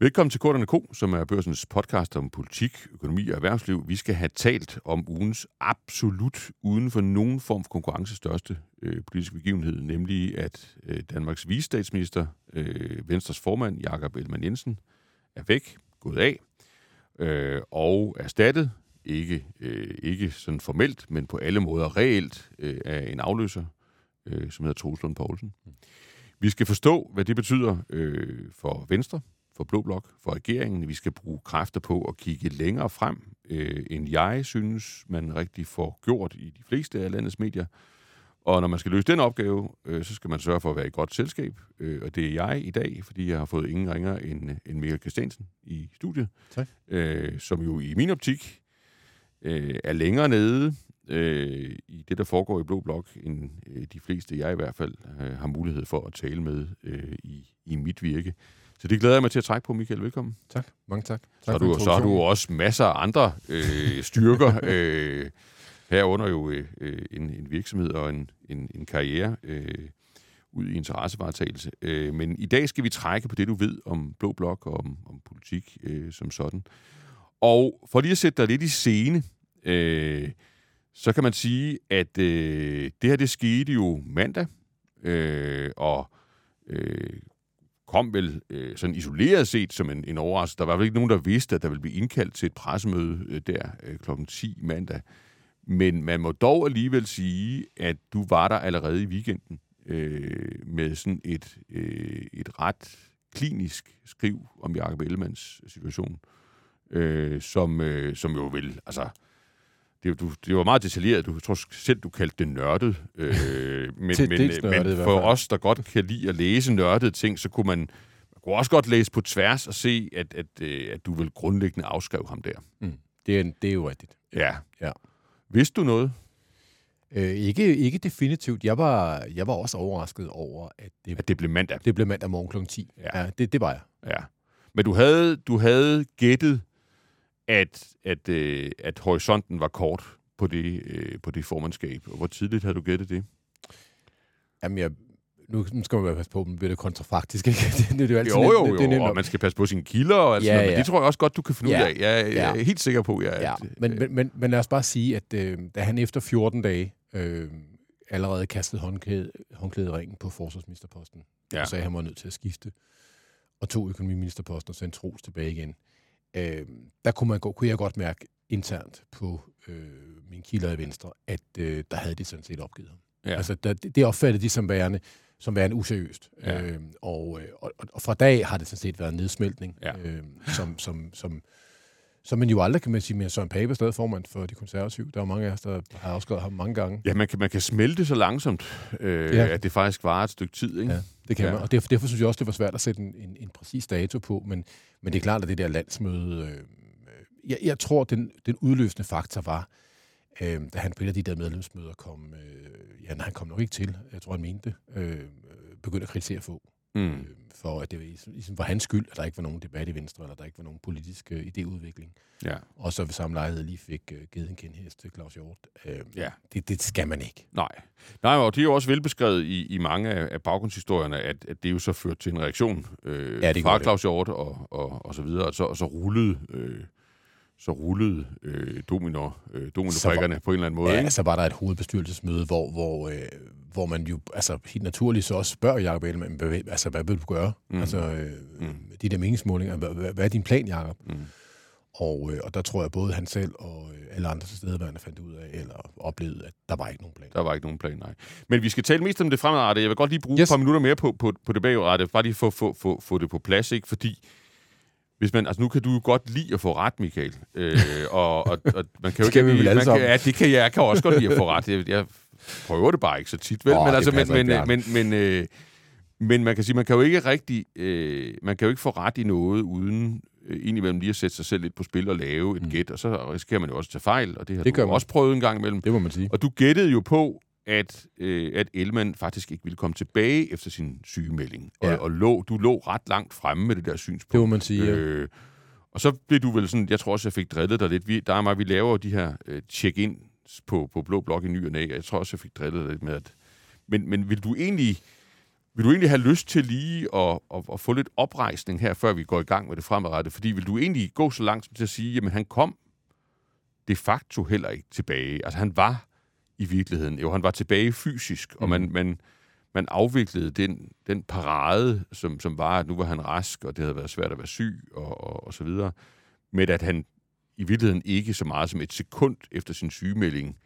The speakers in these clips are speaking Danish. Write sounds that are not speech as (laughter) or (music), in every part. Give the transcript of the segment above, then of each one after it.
Velkommen til Korterne Ko, som er børsens podcast om politik, økonomi og erhvervsliv. Vi skal have talt om ugens absolut uden for nogen form for konkurrence største øh, politiske begivenhed, nemlig at øh, Danmarks visestatsminister, øh, Venstres formand, Jakob Ellemann Jensen, er væk, gået af, øh, og erstattet, ikke, øh, ikke sådan formelt, men på alle måder reelt, øh, af en afløser, øh, som hedder Troels Lund Poulsen. Vi skal forstå, hvad det betyder øh, for Venstre, for Blå Blok, for regeringen. Vi skal bruge kræfter på at kigge længere frem, øh, end jeg synes, man rigtig får gjort i de fleste af landets medier. Og når man skal løse den opgave, øh, så skal man sørge for at være i godt selskab. Øh, og det er jeg i dag, fordi jeg har fået ingen ringer end, end Michael Christiansen i studiet. Tak. Øh, som jo i min optik øh, er længere nede øh, i det, der foregår i Blå Blok, end øh, de fleste, jeg i hvert fald, øh, har mulighed for at tale med øh, i, i mit virke. Så det glæder jeg mig til at trække på, Michael. Velkommen. Tak. Mange tak. tak Så har, du, så har du også masser af andre øh, styrker. (laughs) øh, herunder jo øh, en, en virksomhed og en, en, en karriere øh, ud i interessevaretagelse. Øh, men i dag skal vi trække på det, du ved om Blå Blok og om, om politik øh, som sådan. Og for lige at sætte dig lidt i scene, øh, så kan man sige, at øh, det her det skete jo mandag, øh, og øh, kom vel øh, sådan isoleret set som en, en overraskelse. Der var vel ikke nogen, der vidste, at der ville blive indkaldt til et pressemøde øh, der øh, kl. 10 mandag. Men man må dog alligevel sige, at du var der allerede i weekenden øh, med sådan et, øh, et ret klinisk skriv om Jacob Ellemands situation, øh, som, øh, som jo vil, altså, det, du, det var meget detaljeret. Du tror selv, du kaldte det nørdet. Øh, (laughs) men, men, nørdet men for os, der godt kan lide at læse nørdede ting, så kunne man, man kunne også godt læse på tværs og se, at, at, øh, at du vil grundlæggende afskrive ham der. Mm. Det, er, det er jo rigtigt. Ja. Ja. Vidste du noget? Øh, ikke, ikke definitivt. Jeg var, jeg var også overrasket over, at det, At det blev mandag? det blev mandag morgen kl. 10. Ja. ja det, det var jeg. Ja. Men du havde, du havde gættet, at, at, øh, at horisonten var kort på det, øh, på det formandskab. Og hvor tidligt havde du gættet det? Jamen, jeg, nu, skal man være passe på, men bliver det kontrafaktisk, ikke? (laughs) det, det, det er jo altid Jo, nemt- jo, det, det nemt jo, og man skal passe på sine kilder og alt Ja, sådan noget, men ja. det tror jeg også godt, du kan finde ud Ja. af. Jeg, jeg er Ja. helt sikker på, jeg, Ja, at, men, men, men, men lad os bare sige, at øh, da han efter 14 dage øh, allerede kastede håndklæde, håndklæde i ringen på forsvarsministerposten, Ja. ja. og sagde, at han var nødt til at skifte, og tog økonomiministerposten og sendte Troels tilbage igen, øh, der kunne, man, gå- kunne jeg godt mærke internt på øh, mine kilder i Venstre, at øh, der havde de sådan set opgivet ham. ja. Altså, der, det opfattede de som værende, som værende useriøst. Ja. Øh, og, øh, og, og fra dag har det sådan set været en nedsmeltning, Ja. øh, som, som, som, som man jo aldrig kan man sige, men Søren Pape er stadig formand for de konservative. Der er jo mange af os, der har afskrevet ham mange gange. Ja, man kan, man kan smelte så langsomt, øh, Ja. at det faktisk varer et stykke tid. Ikke? Ja, det kan Ja. man. Og derfor, derfor synes jeg også, det var svært at sætte en, en, en præcis dato på, men, men det er klart, at det der landsmøde... Øh, øh, jeg, jeg tror, den, den udløsende faktor var, øh, da han på et af de der medlemsmøder kom... Øh, ja, nej, han kom nok ikke til, jeg tror, han mente det, øh, begyndte at kritisere få. Mm. øh, for at det var ligesom- ligesom var hans skyld, at der ikke var nogen debat i Venstre, eller der ikke var nogen politisk øh, idéudvikling. Ja. Og så ved samme lejlighed lige fik øh, givet en kendhest til Claus Hjort. Øh, Ja. det, det skal man ikke. Nej. Nej, og det er jo også velbeskrevet i, i mange af, af baggrundshistorierne, at, at det jo så førte til en reaktion øh, Ja, det fra. Claus Hjort og, og, og så videre, og så, og så rullede, øh, så rullede øh, domino, øh, dominobrikkerne på en eller anden måde. Ja, ikke? så var der et hovedbestyrelsesmøde, hvor, hvor, øh, hvor man jo altså, helt naturligt så også spørger Jacob Ellemann, hvad, altså, hvad vil du gøre? Mm. Altså, øh, Mm. de der meningsmålinger, hvad, hvad, hvad er din plan, Jacob? Mm. Og, øh, og der tror jeg, både han selv og øh, alle andre tilstedeværende fandt ud af, eller oplevede, at der var ikke nogen plan. Der var ikke nogen plan, nej. Men vi skal tale mest om det fremadrettede. Jeg vil godt lige bruge yes. Et par minutter mere på, på, på det bagrettede, bare lige få, få, få, få det på plads, ikke? Fordi hvis man, altså nu kan du jo godt lide at få ret, Michael. Øh, og, og, og man kan jo vi ikke... alle man kan, ja, det kan jeg, jeg kan også godt lide at få ret. Jeg, jeg prøver det bare ikke så tit, vel? Åh, men, altså, men, men, men, men, øh, men man kan sige, man kan jo ikke rigtig... Øh, man kan jo ikke få ret i noget, uden øh, indimellem lige at sætte sig selv lidt på spil og lave et mm. Gæt, og så risikerer man jo også at tage fejl, og det har Det du man. også prøvet en gang imellem. Det må man sige. Og du gættede jo på, at, øh, at Elman faktisk ikke ville komme tilbage efter sin sygemelding. Og, Ja. og lå, du lå ret langt fremme med det der synspunkt. Det må man sige, ja. Øh, og så blev du vel sådan, jeg tror også, jeg fik drillet dig lidt. Vi, der er mig, vi laver jo de her øh, check-in på, på Blå Blok i ny og næ, og jeg tror også, jeg fik drillet dig lidt med, at... Men, men vil du egentlig vil du egentlig have lyst til lige at, at, at få lidt oprejsning her, før vi går i gang med det fremadrettet? Fordi vil du egentlig gå så langt som til at sige, jamen han kom de facto heller ikke tilbage. Altså han var i virkeligheden, jo han var tilbage fysisk, mm. og man, man, man afviklede den, den parade, som, som var, at nu var han rask, og det havde været svært at være syg, og, og, og så videre, med at han i virkeligheden ikke så meget som et sekund efter sin sygemelding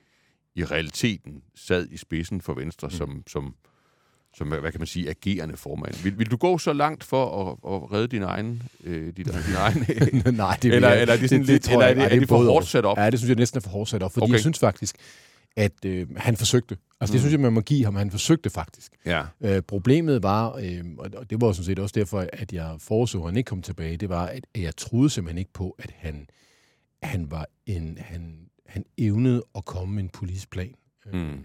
i realiteten sad i spidsen for Venstre mm. som, som, som, hvad kan man sige, agerende formand. Vil, vil du gå så langt for at, at redde din egen... Øh, din, (laughs) din egen Nej, det eller, eller er det, sådan det, lidt, det, eller er det, er det, er det for hårdt sat op? Ja, det synes jeg næsten er for hårdt sat op, fordi okay. jeg synes faktisk, at øh, han forsøgte. Altså, mm. det synes jeg, man må give ham. Han forsøgte faktisk. Ja. Øh, problemet var, øh, og det var sådan set også derfor, at jeg foreså, at han ikke kom tilbage, det var, at jeg troede simpelthen ikke på, at han, han var en, han, han evnede at komme med en politisk plan. Øh, mm.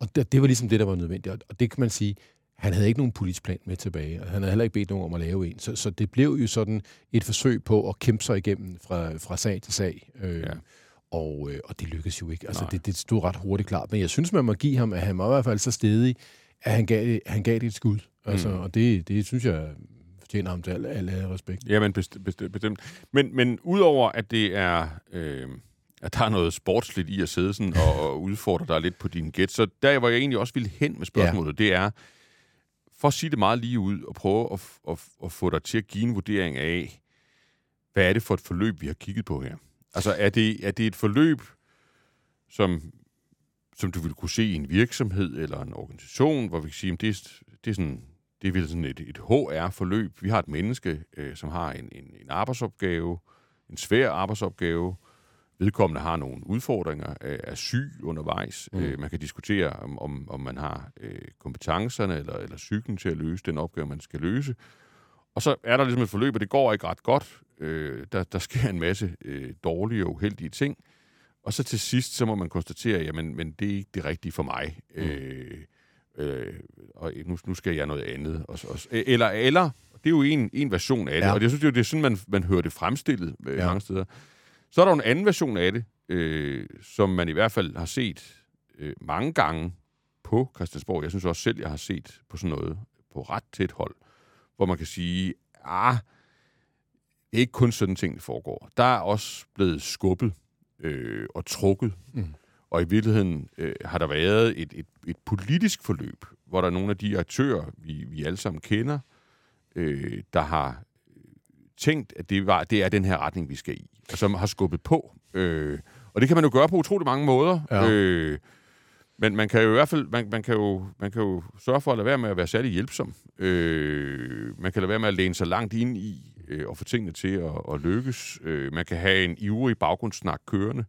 Og det, det var ligesom det, der var nødvendigt. Og det kan man sige, han havde ikke nogen politisk plan med tilbage, og han havde heller ikke bedt nogen om at lave en. Så, så det blev jo sådan et forsøg på at kæmpe sig igennem fra, fra sag til sag. Øh, ja. Og, øh, og det lykkedes jo ikke. Altså, det, det stod ret hurtigt klart. Men jeg synes, man må give ham, at han var i hvert fald så stedig, at han gav, han gav det et skud. Altså, mm. Og det, det synes jeg fortjener ham til al, al, al respekt. Ja, men bestemt. Best, bestemt. Men, men udover at det er... Øh, at der er noget sportsligt i at sidde sådan og, og udfordre dig lidt på din gæt, så der, hvor jeg egentlig også ville hen med spørgsmålet, ja. det er, for at sige det meget lige ud, og prøve at, at, at få dig til at give en vurdering af, hvad er det for et forløb, vi har kigget på her? Altså, er det, er det et forløb, som, som du vil kunne se i en virksomhed eller en organisation, hvor vi kan sige, at det er, det er sådan det er sådan et, et HR-forløb. Vi har et menneske, øh, som har en, en, en arbejdsopgave, en svær arbejdsopgave. Vedkommende har nogle udfordringer, øh, er syg undervejs. Mm. Øh, man kan diskutere, om, om, om man har øh, kompetencerne eller, eller cyklen til at løse den opgave, man skal løse. Og så er der ligesom et forløb, og det går ikke ret godt. Øh, der, der sker en masse øh, dårlige og uheldige ting. Og så til sidst, så må man konstatere, jamen, men det er ikke det rigtige for mig. Mm. Øh, øh, og nu, nu skal jeg noget andet. Og, og, eller, eller, det er jo en, en version af det, ja. og jeg synes jo, det er sådan, man, man hører det fremstillet øh, ja. mange steder. Så er der en anden version af det, øh, som man i hvert fald har set øh, mange gange på Christiansborg. Jeg synes også selv, jeg har set på sådan noget på ret tæt hold, hvor man kan sige, ah, det er ikke kun sådan ting, der foregår. Der er også blevet skubbet øh, og trukket. Mm. Og i virkeligheden øh, har der været et, et, et politisk forløb, hvor der er nogle af de aktører, vi, vi alle sammen kender, øh, der har tænkt, at det, var, det er den her retning, vi skal i, og som har skubbet på. Øh, og det kan man jo gøre på utrolig mange måder. Ja. Øh, men man kan jo i hvert fald man, man kan jo, man kan jo sørge for at lade være med at være særlig hjælpsom. Øh, man kan lade være med at læne sig langt ind i øh, og få tingene til at, at lykkes. Øh, man kan have en ivrig baggrundssnak kørende.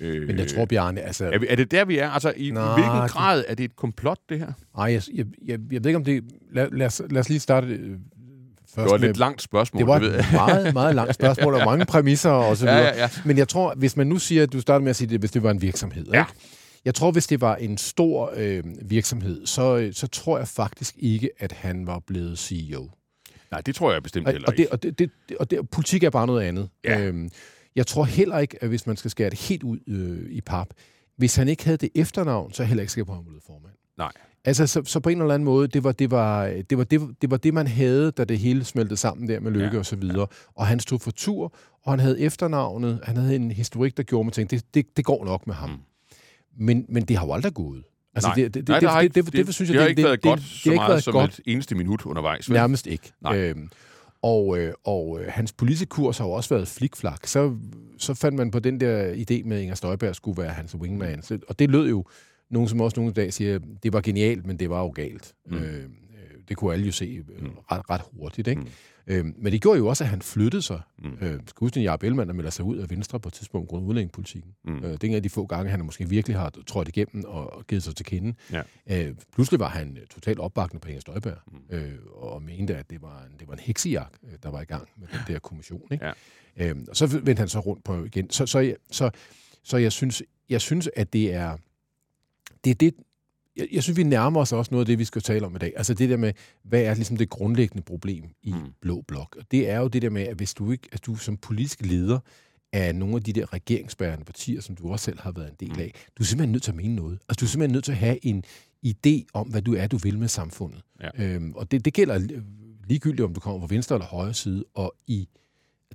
Øh, Men jeg tror, Bjarne... Altså, er, vi, er det der, vi er? Altså, i, nej, i hvilken grad er det et komplot, det her? Nej, jeg, jeg, jeg, jeg ved ikke, om det... Lad, lad, os, lad os lige starte øh, Først det var et lidt langt spørgsmål. Det var et meget, meget langt spørgsmål, og (laughs) mange præmisser og så videre. Ja, ja, ja. Men jeg tror, hvis man nu siger, at du starter med at sige det, hvis det var en virksomhed, ja. ikke? Jeg tror, hvis det var en stor øh, virksomhed, så, så tror jeg faktisk ikke, at han var blevet CEO. Nej, det tror jeg bestemt heller ikke. Og, det, og, det, det, og det, politik er bare noget andet. Ja. Øhm, jeg tror heller ikke, at hvis man skal skære det helt ud øh, i pap, hvis han ikke havde det efternavn, så er jeg heller ikke sikker på, at han blev formand. Nej. Altså, så, så på en eller anden måde, det var det, var, det, var, det, det var det, man havde, da det hele smeltede sammen der med Lykke ja, og så videre. Ja. Og han stod for tur, og han havde efternavnet, han havde en historik, der gjorde mig tænke, det, det, det går nok med ham. Mm. Men, men det har jo aldrig gået. Altså, Nej. Det, det, Nej, det, det, det, det, det, det, synes jeg, det har ikke det, været det, godt det, så det, meget som godt. et eneste minut undervejs. Vel? Nærmest ikke. Nej. Øhm, og, øh, og øh, hans politiske kurs har jo også været flikflak. Så, så fandt man på den der idé med, at Inger Støjberg skulle være hans wingman. Så, og det lød jo, nogen som også nogle dag siger, det var genialt, men det var jo galt. Mm. Øh det kunne alle jo se øh, mm. ret, ret hurtigt. Ikke? Mm. Øh, men det gjorde jo også, at han flyttede sig. Mm. Øh, at Jacob Ellemann, der melder sig ud af Venstre på et tidspunkt grund udlændingepolitikken. Mm. Øh, det er en af de få gange, han måske virkelig har trådt igennem og, og givet sig til kende. Ja. Øh, pludselig var han øh, totalt opbakende på Inger Støjberg, mm. øh, og mente, at det var en, det var en heksejagt, øh, der var i gang med den der kommission. Ikke? Ja. Øh, og så vendte han så rundt på igen. Så, så, så, så jeg, synes, jeg synes, at det er det er det, jeg, jeg synes, vi nærmer os også noget af det, vi skal tale om i dag. Altså det der med, hvad er ligesom det grundlæggende problem i mm. Blå Blok? Og det er jo det der med, at hvis du ikke, at du som politisk leder af nogle af de der regeringsbærende partier, som du også selv har været en del mm. af, du er simpelthen nødt til at mene noget. Altså du er simpelthen nødt til at have en idé om, hvad du er, du vil med samfundet. Ja. Øhm, og det, det gælder ligegyldigt, om du kommer fra venstre eller højre side. Og i,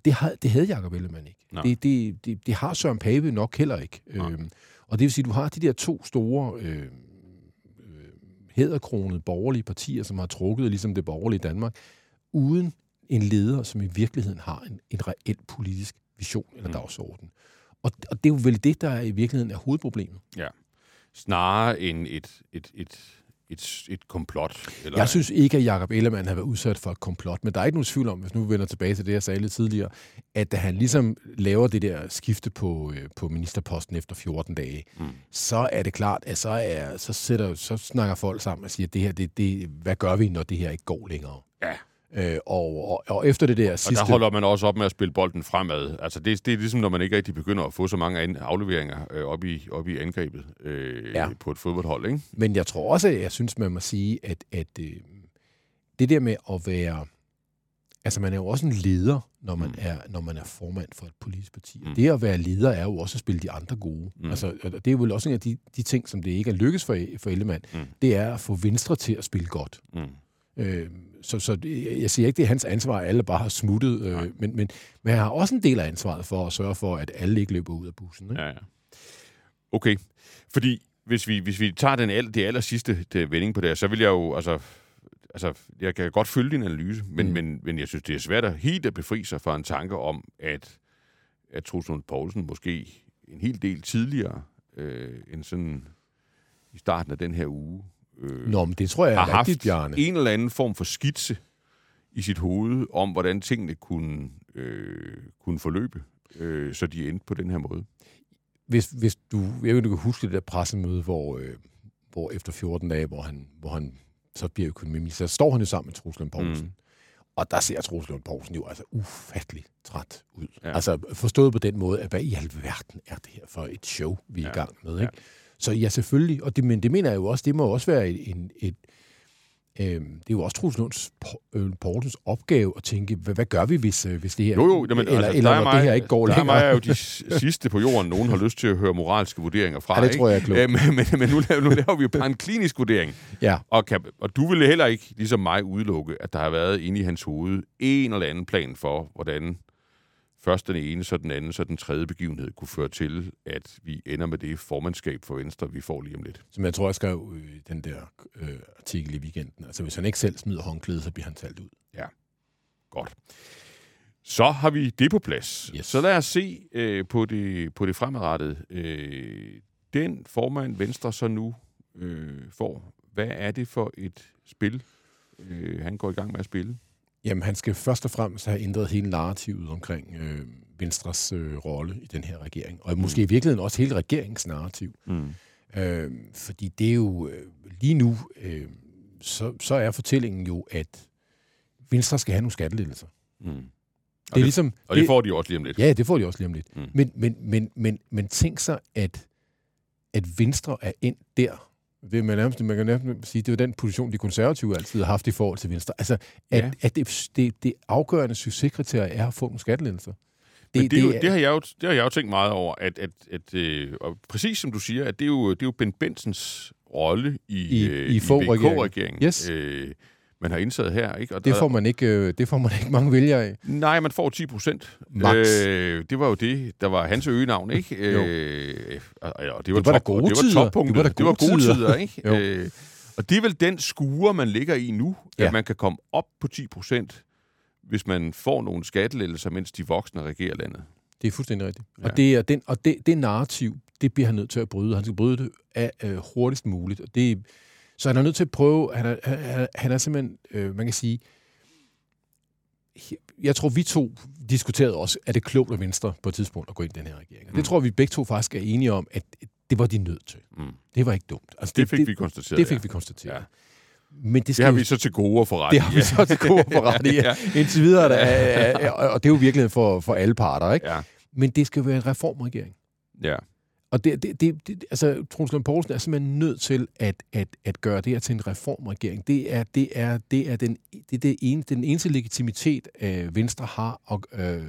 det, havde, det havde Jacob Ellemann ikke. Det, det, det, det har Søren Pape nok heller ikke. Nej. Øhm, og det vil sige, at du har de der to store øh, hæderkronede borgerlige partier, som har trukket ligesom det borgerlige Danmark, uden en leder, som i virkeligheden har en, en reel politisk vision eller Mm. dagsorden. Og, og det er jo vel det, der i virkeligheden er hovedproblemet. Snarere end et, et, et, et, et komplot. Eller, Jeg synes ikke, at Jacob Ellemann har været udsat for et komplot, men der er ikke nogen tvivl om, hvis nu vender tilbage til det, jeg sagde lidt tidligere, at da han ligesom laver det der skifte på, øh, på ministerposten efter 14 dage, Mm. så er det klart, at så, er, så, sætter, så snakker folk sammen og siger, at det her, det, det, hvad gør vi, når det her ikke går længere? Ja. Øh, og, og, og efter det der Og sidste... der holder man også op med at spille bolden fremad. Altså det, det er ligesom, når man ikke rigtig begynder at få så mange an- afleveringer øh, op, i, op i angrebet øh, Ja. på et fodboldhold, ikke? Men jeg tror også, at jeg synes, man må sige, at, at øh, det der med at være... Altså, man er jo også en leder, når man, Mm. er, når man er formand for et politisk parti. Mm. Det at være leder er jo også at spille de andre gode. Mm. Altså, og det er jo vel også en af de, de ting, som det ikke er lykkes for, for Ellemann. Mm. Det er at få Venstre til at spille godt. Mm. Øh, så så jeg siger ikke, det er hans ansvar, at alle bare har smuttet. Øh, men, men, men han har også en del af ansvaret for at sørge for, at alle ikke løber ud af bussen. Ikke? Ja, ja. Okay. Fordi hvis vi, hvis vi tager den al, det aller sidste det, vending på det så vil jeg jo, altså, altså, jeg kan godt følge din analyse, men, Mm. men, men jeg synes, det er svært at helt at befri sig fra en tanke om, at, at Troels Lund Poulsen måske en hel del tidligere øh, end sådan i starten af den her uge, øh, Nå, men det tror jeg har er rigtigt, haft Bjarne. en eller anden form for skitse i sit hoved om, hvordan tingene kunne, øh, kunne forløbe, øh, så de endte på den her måde. hvis, hvis du, jeg ved, du kan huske det der pressemøde, hvor, øh, hvor efter 14 dage, hvor han, hvor han så bliver økonomiminister, så står han jo sammen med Troels Lund Poulsen. Mm. Og der ser Troels Lund Poulsen jo altså ufattelig træt ud. Ja. Ja. Altså forstået på den måde, at hvad i alverden er det her for et show, vi er ja. i Ja. gang med. Ikke? Så ja, selvfølgelig. Og det, men det mener jeg jo også, det må også være et, en, et øh, det er jo også Troels Lunds, øh, Poulsens opgave at tænke, hvad, hvad gør vi, hvis, øh, hvis det her, Jo, jo, jamen, eller, altså, eller der er når mig, det her ikke går der længere. er mig er jo de sidste på jorden, nogen har lyst til at høre moralske vurderinger fra. Ja, det tror jeg er klogt. Ikke? Øh, Men, men, men nu, laver, nu laver vi jo bare en klinisk vurdering. Ja, Og, kan, og du ville heller ikke, ligesom mig, udelukke, at der har været inde i hans hoved en eller anden plan for, hvordan først den ene, så den anden, så den tredje begivenhed kunne føre til, at vi ender med det formandskab for Venstre, vi får lige om lidt. som jeg tror, jeg skrev øh, i den der øh, artikel i weekenden. Altså, hvis han ikke selv smider håndklædet, så bliver han talt ud. Godt. Så har vi det på plads. Yes. Så lad os se øh, på, det, på det fremadrettede. Øh, den formand Venstre så nu øh, får, hvad er det for et spil, øh, han går i gang med at spille? Jamen, han skal først og fremmest have ændret hele narrativet omkring øh, Venstres øh, rolle i den her regering. Og måske i virkeligheden også hele regeringens narrativ. Mm. Øh, fordi det er jo øh, lige nu, øh, så, så er fortællingen jo, at Venstre skal have nogle skattelettelser. Mm. Det er ligesom, Og det får de også lige om lidt. Ja, det får de også lige om lidt. Mm. Men, men, men, men, men tænk sig, at, at Venstre er ind der. Det man, nærmest, man kan nærmest sige, det er jo den position, de konservative altid har haft i forhold til Venstre. Altså, at, Ja. at det, det, det afgørende succeskriterie er at få nogle skattelettelser. Det, det, det, det, har jeg jo, det har jeg jo tænkt meget over, at, at, at øh, og præcis som du siger, at det er jo, det er jo Ben Bensens rolle i, I- øh, i i. VK-regeringen, Yes. øh, man har indtaget her. Ikke? Og Det får man ikke, øh, det får man ikke mange vælgere af. Nej, man får 10 procent. Øh, det var jo det, der var hans øgenavn, ikke? (laughs) Jo. Øh, og, og det var, Det var top, gode det var tider. toppunktet. Det var da det var gode gode tider. tider, ikke? Øh, og det er vel den skure, man ligger i nu, Ja. at man kan komme op på 10 procent, hvis man får nogle skattelettelser, mens de voksne regerer landet. Det er fuldstændig rigtigt. Ja. Og, det, er den, og det, det narrativ, det bliver han nødt til at bryde. Han skal bryde det af, øh, hurtigst muligt. Og det, så han er nødt til at prøve, han er, han, er- han er simpelthen, øh, man kan sige, jeg tror, vi to diskuterede også, er det klogt af Venstre på et tidspunkt at gå ind i den her regering. Og det Mm. tror vi begge to faktisk er enige om, at det var de nødt til. Mm. Det var ikke dumt. Altså, Det fik det, vi konstateret. Det fik ja. vi konstateret. Ja. Men det, Det skal har jo- vi så til gode få ret det har vi så til gode for ret i. ja. Indtil videre, der er, er, er, og det er jo virkelig for, for alle parter. Ikke? ja. Men det skal jo være en reformregering. ja. Og det, det, det, det, altså, Troels Lund Poulsen er simpelthen nødt til at, at, at gøre det her til en reformregering. Det er, det er, det er, den, det er det ene, den eneste legitimitet, øh, Venstre har, og, øh,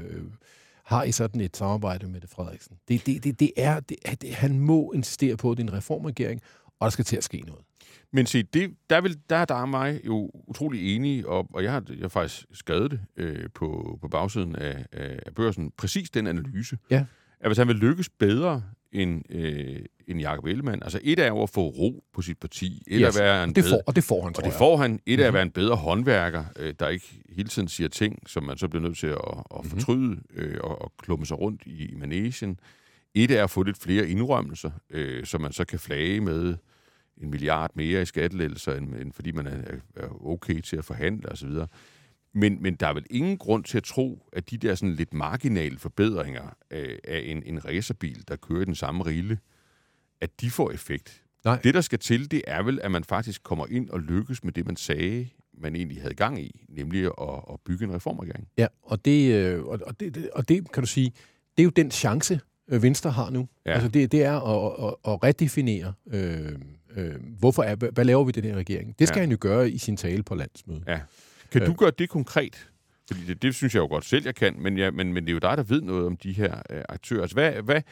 har i sådan et samarbejde med det Frederiksen. Det, det, det, det er, det, det, han må insistere på, at det er en reformregering, og der skal til at ske noget. Men se, det, der, vil, der er der mig jo utrolig enig, og, og jeg, har, jeg har faktisk skrevet det øh, på, på bagsiden af, af børsen, præcis den analyse. Ja. At hvis han vil lykkes bedre end, øh, end Jacob Ellemann, altså et er jo at få ro på sit parti, et Yes, at være en og det bedre, får, og det får han, og det får han. Et er at Mhm. være en bedre håndværker, øh, der ikke hele tiden siger ting, som man så bliver nødt til at, at fortryde øh, og, og klumme sig rundt i, i manesien. Et er at få lidt flere indrømmelser, øh, så man så kan flage med en milliard mere i skattelettelser, end, end fordi man er, er okay til at forhandle osv. Men, men der er vel ingen grund til at tro, at de der sådan lidt marginale forbedringer øh, af en, en racerbil, der kører i den samme rille, at de får effekt. Nej. Det, der skal til, det er vel, at man faktisk kommer ind og lykkes med det, man sagde, man egentlig havde gang i, nemlig at, at bygge en reformregering. Ja, og det, øh, og, det, og det kan du sige, det er jo den chance, øh, Venstre har nu. Ja. Altså det, det er at, at, at redefinere, øh, øh, hvorfor er, hvad, laver vi den her regering? Det skal ja. han jo gøre i sin tale på landsmødet. Ja. Kan Øh. du gøre det konkret? Fordi det, det synes jeg jo godt selv, jeg kan, men, ja, men, men det er jo dig, der ved noget om de her øh, aktører. Altså, hvad, hvad,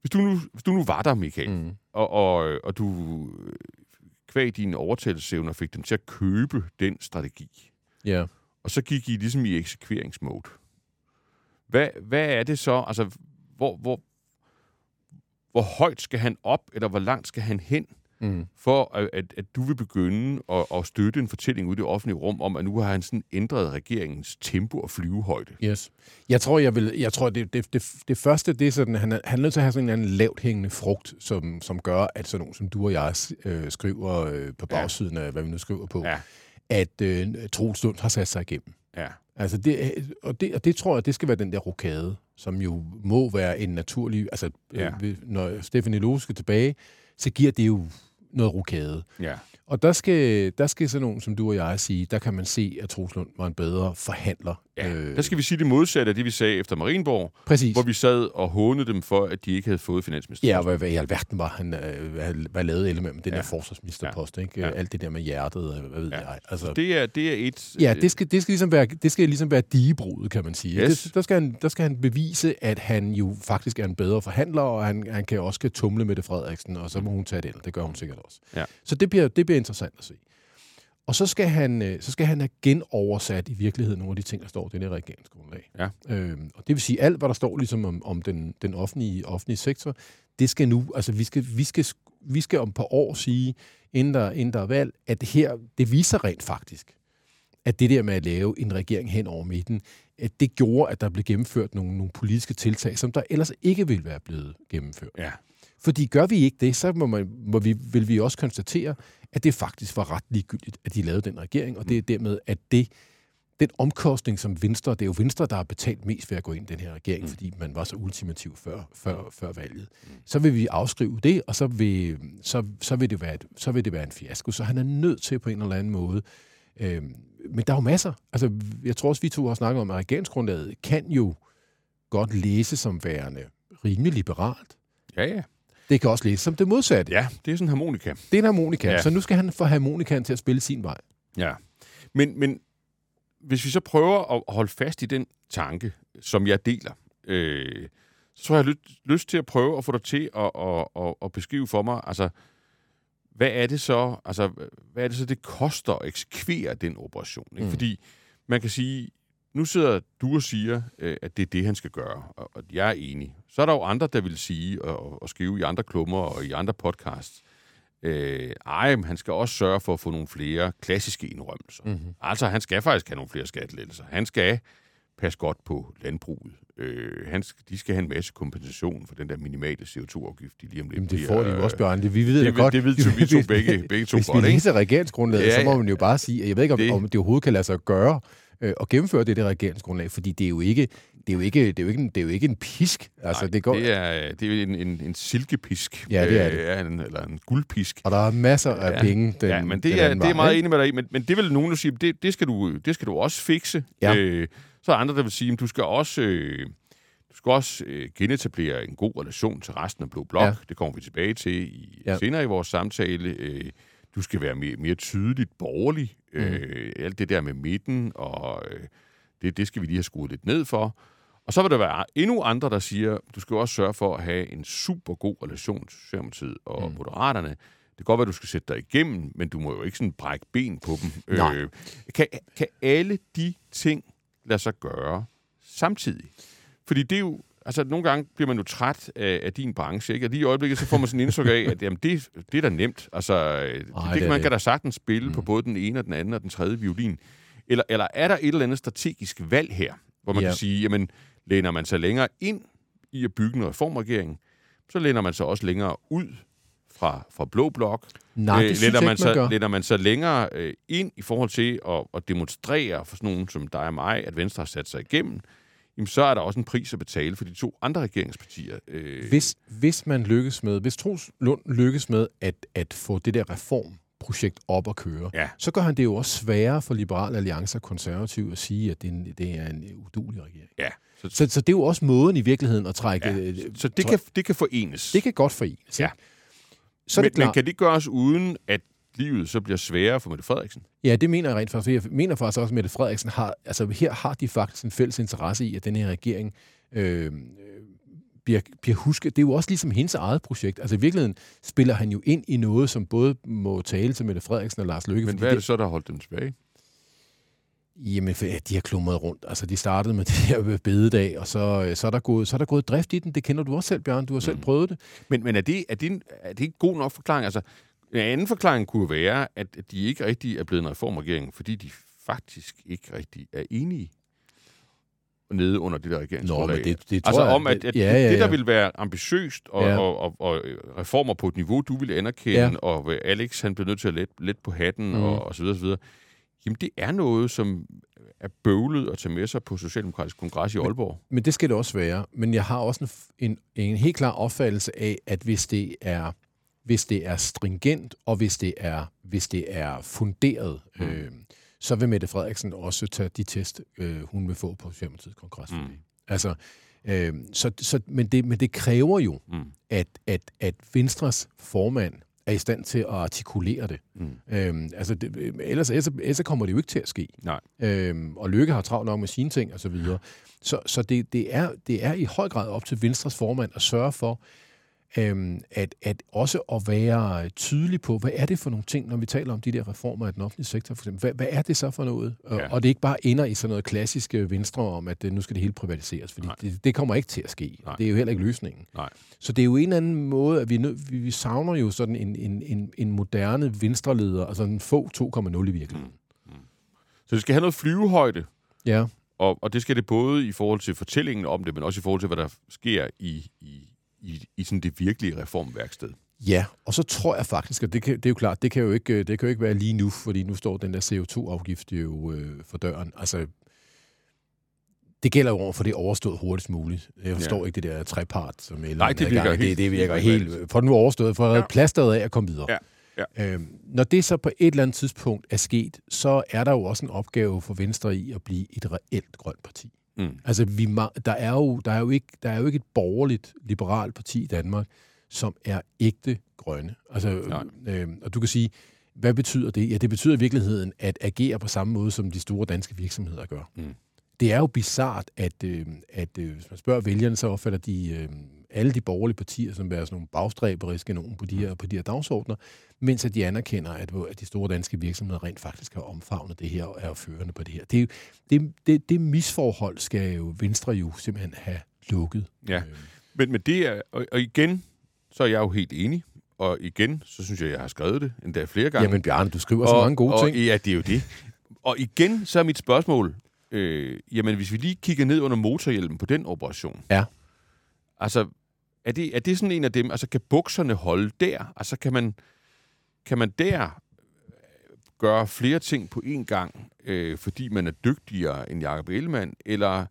hvis, du nu, hvis du nu var der, Michael, mm. Og, og, og du øh, kvæg dine overtagelsesevner fik dem til at købe den strategi, Ja. og så gik I ligesom i eksekveringsmode. Hvad, hvad er det så? Altså, hvor, hvor, hvor højt skal han op, eller hvor langt skal han hen, Mm. for at, at, at du vil begynde at, at støtte en fortælling ude i det offentlige rum om, at nu har han sådan ændret regeringens tempo og flyvehøjde. Yes. Jeg tror, jeg vil, jeg tror det, det, det, det første, det er sådan, han er, han er nødt til at have sådan en eller anden lavt hængende frugt, som, som gør, at sådan nogen som du og jeg øh, skriver øh, på Ja. bagsiden af, hvad vi nu skriver på, Ja, at øh, Troels Lund har sat sig igennem. ja, Altså det, og, det, og det tror jeg, det skal være den der rokade, som jo må være en naturlig... Altså, Ja. ja. øh, når Stefanie Lose skal tilbage, så giver det jo noget rokade. ja. Og der skal, der skal sådan nogen som du og jeg sige, der kan man se, at Troels Lund var en bedre forhandler. ja. Der skal vi sige det modsatte af det, vi sagde efter Marienborg, Præcis. hvor vi sad og hånede dem for, at de ikke havde fået finansminister. Ja, hvad, hvad i alverden var han, øh, hvad, hvad lavede Elle med den Ja. der forsvarsministerpost, ikke? Ja. Alt det der med hjertet, hvad ved Ja. ja. jeg. Altså, Det er, det er et... Ja, det skal, det skal ligesom være, det skal ligesom være digebrudet, kan man sige. Yes. Det, der, skal han, der skal han bevise, at han jo faktisk er en bedre forhandler, og han, han kan også kan tumle med det Frederiksen, og så må hun tage det ind. Det gør hun sikkert også. Ja. Så det bliver, det bliver interessant at se. Og så skal, han, øh, så skal han have genoversat i virkeligheden nogle af de ting, der står i det her regeringsgrundlag. Ja. Øhm, og det vil sige, alt, hvad der står ligesom om, om den, den offentlige, offentlige sektor, det skal nu, altså vi skal, vi skal, vi skal om et par år sige, inden der, inden der er valg, at det her, det viser rent faktisk, at det der med at lave en regering hen over midten, at det gjorde, at der blev gennemført nogle, nogle politiske tiltag, som der ellers ikke ville være blevet gennemført. Ja, Fordi gør vi ikke det, så må, man, må vi, vil vi også konstatere, at det faktisk var ret ligegyldigt, at de lavede den regering, og det er dermed, at det, den omkostning som Venstre, det er jo Venstre, der har betalt mest ved at gå ind i den her regering, mm. fordi man var så ultimativ før, før, før valget. Mm. Så vil vi afskrive det, og så vil, så, så, vil det være et, så vil det være en fiasko. Så han er nødt til på en eller anden måde. Øhm, men der er jo masser. Altså, jeg tror også, vi to har snakket om, at regeringsgrundlaget kan jo godt læse som værende rimelig liberalt. ja, ja. Det kan også læses som det modsatte. Ja, det er sådan en harmonika. Det er en harmonika, Ja. så nu skal han få harmonikaen til at spille sin vej. Ja. Men, men hvis vi så prøver at holde fast i den tanke, som jeg deler, øh, så tror jeg, har lyst, lyst til at prøve at få dig til at, at, at, at beskrive for mig, altså, hvad er det så, altså, hvad er det så, det koster at eksekvere den operation? Ikke? Mm. Fordi man kan sige, nu sidder du og siger, øh, at det er det, han skal gøre, og, jeg er enig. Så er der jo andre, der vil sige og, og skrive i andre klummer og i andre podcasts, øh, ej, han skal også sørge for at få nogle flere klassiske indrømmelser. Mm-hmm. Altså, han skal faktisk have nogle flere skattelettelser. Han skal passe godt på landbruget. Øh, han, de skal have en masse kompensation for den der minimale CO2-afgift, de lige om lidt Jamen, det får de jo også, Bjørn. Det, vi ved det det godt. det ved vi to Hvis- begge- begge to Hvis godt, vi ikke? læser regeringsgrundlaget, Ja, så må man jo bare sige, at jeg ved ikke, om Det- det, om det overhovedet kan lade sig gøre øh, at gennemføre det der regeringsgrundlag, fordi det er jo ikke, det er jo ikke, det er jo ikke, en, det er jo ikke en pisk. Altså, Nej, det går, det er, det er en, en, en silkepisk. Ja, det er det. Øh, en, eller en guldpisk. Og der er masser af Ja. penge den, ja, men den det er, anden det er meget ikke? enig med dig i, men, men det vil nogen jo sige, det, det, skal du, det skal du også fikse. Ja. Øh, så er der andre, der vil sige, at du skal også, øh, du skal også øh, genetablere en god relation til resten af Blå Blok. Ja. Det kommer vi tilbage til i. Ja. senere i vores samtale. Øh, du skal være mere, mere tydeligt borgerlig. Mm. Øh, alt det der med midten, og øh, det, det skal vi lige have skruet lidt ned for. Og så vil der være endnu andre, der siger, du skal også sørge for at have en super god relation til Socialdemokratiet og mm. Moderaterne. kan godt være, du skal sætte dig igennem, men du må jo ikke sådan brække ben på dem. Nej. Øh, kan, kan alle de ting lade sig gøre samtidig? Fordi det er jo, altså nogle gange bliver man jo træt af, af din branche, ikke? Og lige i øjeblikket, så får man sådan en indtryk af, at jamen, det, det er da nemt. Altså, øh, det, Ej, det, det man det. kan da sagtens spille mm. på både den ene og den anden og den tredje violin. Eller, eller er der et eller andet strategisk valg her, hvor man Ja. kan sige, jamen, læner man sig længere ind i at bygge en reformregering, så læner man sig også længere ud fra, fra blå blok. Nej, det Øh, synes man ikke, man så, gør. læner man så længere øh, ind i forhold til at, at demonstrere for sådan nogen som dig og mig, at Venstre har sat sig igennem, jamen så er der også en pris at betale for de to andre regeringspartier. Øh, Hvis, hvis man lykkes med, hvis Troels Lund lykkes med at, at få det der reformprojekt op at køre, Ja. så gør han det jo også sværere for Liberal Alliance og Konservativ at sige, at det er en, det er en udulig regering. ja, så, Så, så det er jo også måden i virkeligheden at trække... ja, øh, så det, træ- kan, det kan forenes. det kan godt forenes. Ja. Så er men, det klart, men kan det gøres uden, at livet så bliver sværere for Mette Frederiksen? Ja, det mener jeg rent faktisk. Jeg mener faktisk også, at Mette Frederiksen har... Altså, her har de faktisk en fælles interesse i, at den her regering øh, bliver, bliver husket. Det er jo også ligesom hendes eget projekt. Altså, i virkeligheden spiller han jo ind i noget, som både må tale til Mette Frederiksen og Lars Løkke. Men hvad er det så, der holdt dem tilbage? Jamen, for, ja, de har klumret rundt. Altså, de startede med (laughs) det her bededag, og så, øh, så, er der gået, så er der gået drift i den. Det kender du også selv, Bjørn. Du har selv Mm. prøvet det. Men, men er, det, er, det en, er det ikke god nok forklaring? Altså, en anden forklaring kunne være, at de ikke rigtig er blevet en reformregering, fordi de faktisk ikke rigtig er enige nede under det der regeringsgrundlag. men det, det tror Altså jeg, om, at, at ja, ja, ja, det, der vil være ambitiøst og, Ja. og, og, og reformer på et niveau, du vil anerkende, Ja. og Alex han bliver nødt til at let, let på hatten, mm. og, og så videre, så videre. Jamen, det er noget, som er bøvlet at tage med sig på Socialdemokratisk Kongres i Aalborg. Men det skal det også være. Men jeg har også en, en, en helt klar opfattelse af, at hvis det er hvis det er stringent, og hvis det er, hvis det er funderet, mm. øh, så vil Mette Frederiksen også tage de test, øh, hun vil få på Socialdemokratiets kongres. Mm. Altså, øh, så, så, men, det, men det kræver jo, Mm. at, at, at Venstres formand er i stand til at artikulere det. Mm. Øhm, altså det, ellers, ellers, ellers kommer det jo ikke til at ske. Nej. Øhm, og Lykke har travlt nok med sine ting og så videre. Så, så det, det, er, det er i høj grad op til Venstres formand at sørge for, øhm, at, at også at være tydelig på, hvad er det for nogle ting, når vi taler om de der reformer af den offentlige sektor, for eksempel. Hvad, hvad er det så for noget? Og, Ja. og det ikke bare ender i sådan noget klassisk øh, venstre om, at øh, nu skal det hele privatiseres, fordi Nej. det, det kommer ikke til at ske. Nej. Det er jo heller ikke løsningen. Nej. Så det er jo en eller anden måde, at vi, nød, vi, vi savner jo sådan en, en, en, en moderne venstreleder, altså en få 2,0 i virkeligheden. Så det skal have noget flyvehøjde, Ja. Og, og det skal det både i forhold til fortællingen om det, men også i forhold til, hvad der sker i, i, i, i sådan det virkelige reformværksted. Ja, og så tror jeg faktisk, og det, kan, det er jo klart, det kan jo, ikke, det kan jo ikke være lige nu, fordi nu står den der CO2-afgift jo øh, for døren. Altså, det gælder jo over for det overstået hurtigst muligt. Jeg forstår Ja. ikke det der trepart, som Ellen Nej, det er gang virker i. det, helt- det virker helt helt... For nu overstået, for at Ja. ja. plasteret af at komme videre. Ja, Øhm, når det så på et eller andet tidspunkt er sket, så er der jo også en opgave for Venstre i at blive et reelt grønt parti. Mm. Altså, vi, der, er jo, der, er jo ikke, der er jo ikke et borgerligt, liberalt parti i Danmark, som er ægte grønne. Altså, Nej. øh, og du kan sige, hvad betyder det? Ja, det betyder i virkeligheden at agere på samme måde, som de store danske virksomheder gør. Mm. Det er jo bizart, at, øh, at øh, hvis man spørger vælgerne, så opfatter de øh, alle de borgerlige partier som være sådan nogle bagstræberiske nogen på de her, på de her dagsordner, mens at de anerkender, at, at de store danske virksomheder rent faktisk har omfavnet det her og er førende på det her. Det, det, det, det misforhold skal jo Venstre jo simpelthen have lukket. Ja. Øh, Men, men det er, og, og igen, så er jeg jo helt enig. Og igen, så synes jeg, jeg har skrevet det endda flere gange. Jamen Bjarne, du skriver så og, mange gode og, ting. Ja, det er jo det. Og igen, så er mit spørgsmål, øh, jamen hvis vi lige kigger ned under motorhjelmen på den operation. Ja. Altså, er det, er det sådan en af dem, altså kan bukserne holde der? Altså kan man, kan man der øh, gøre flere ting på én gang, øh, fordi man er dygtigere end Jacob Ellemann, eller,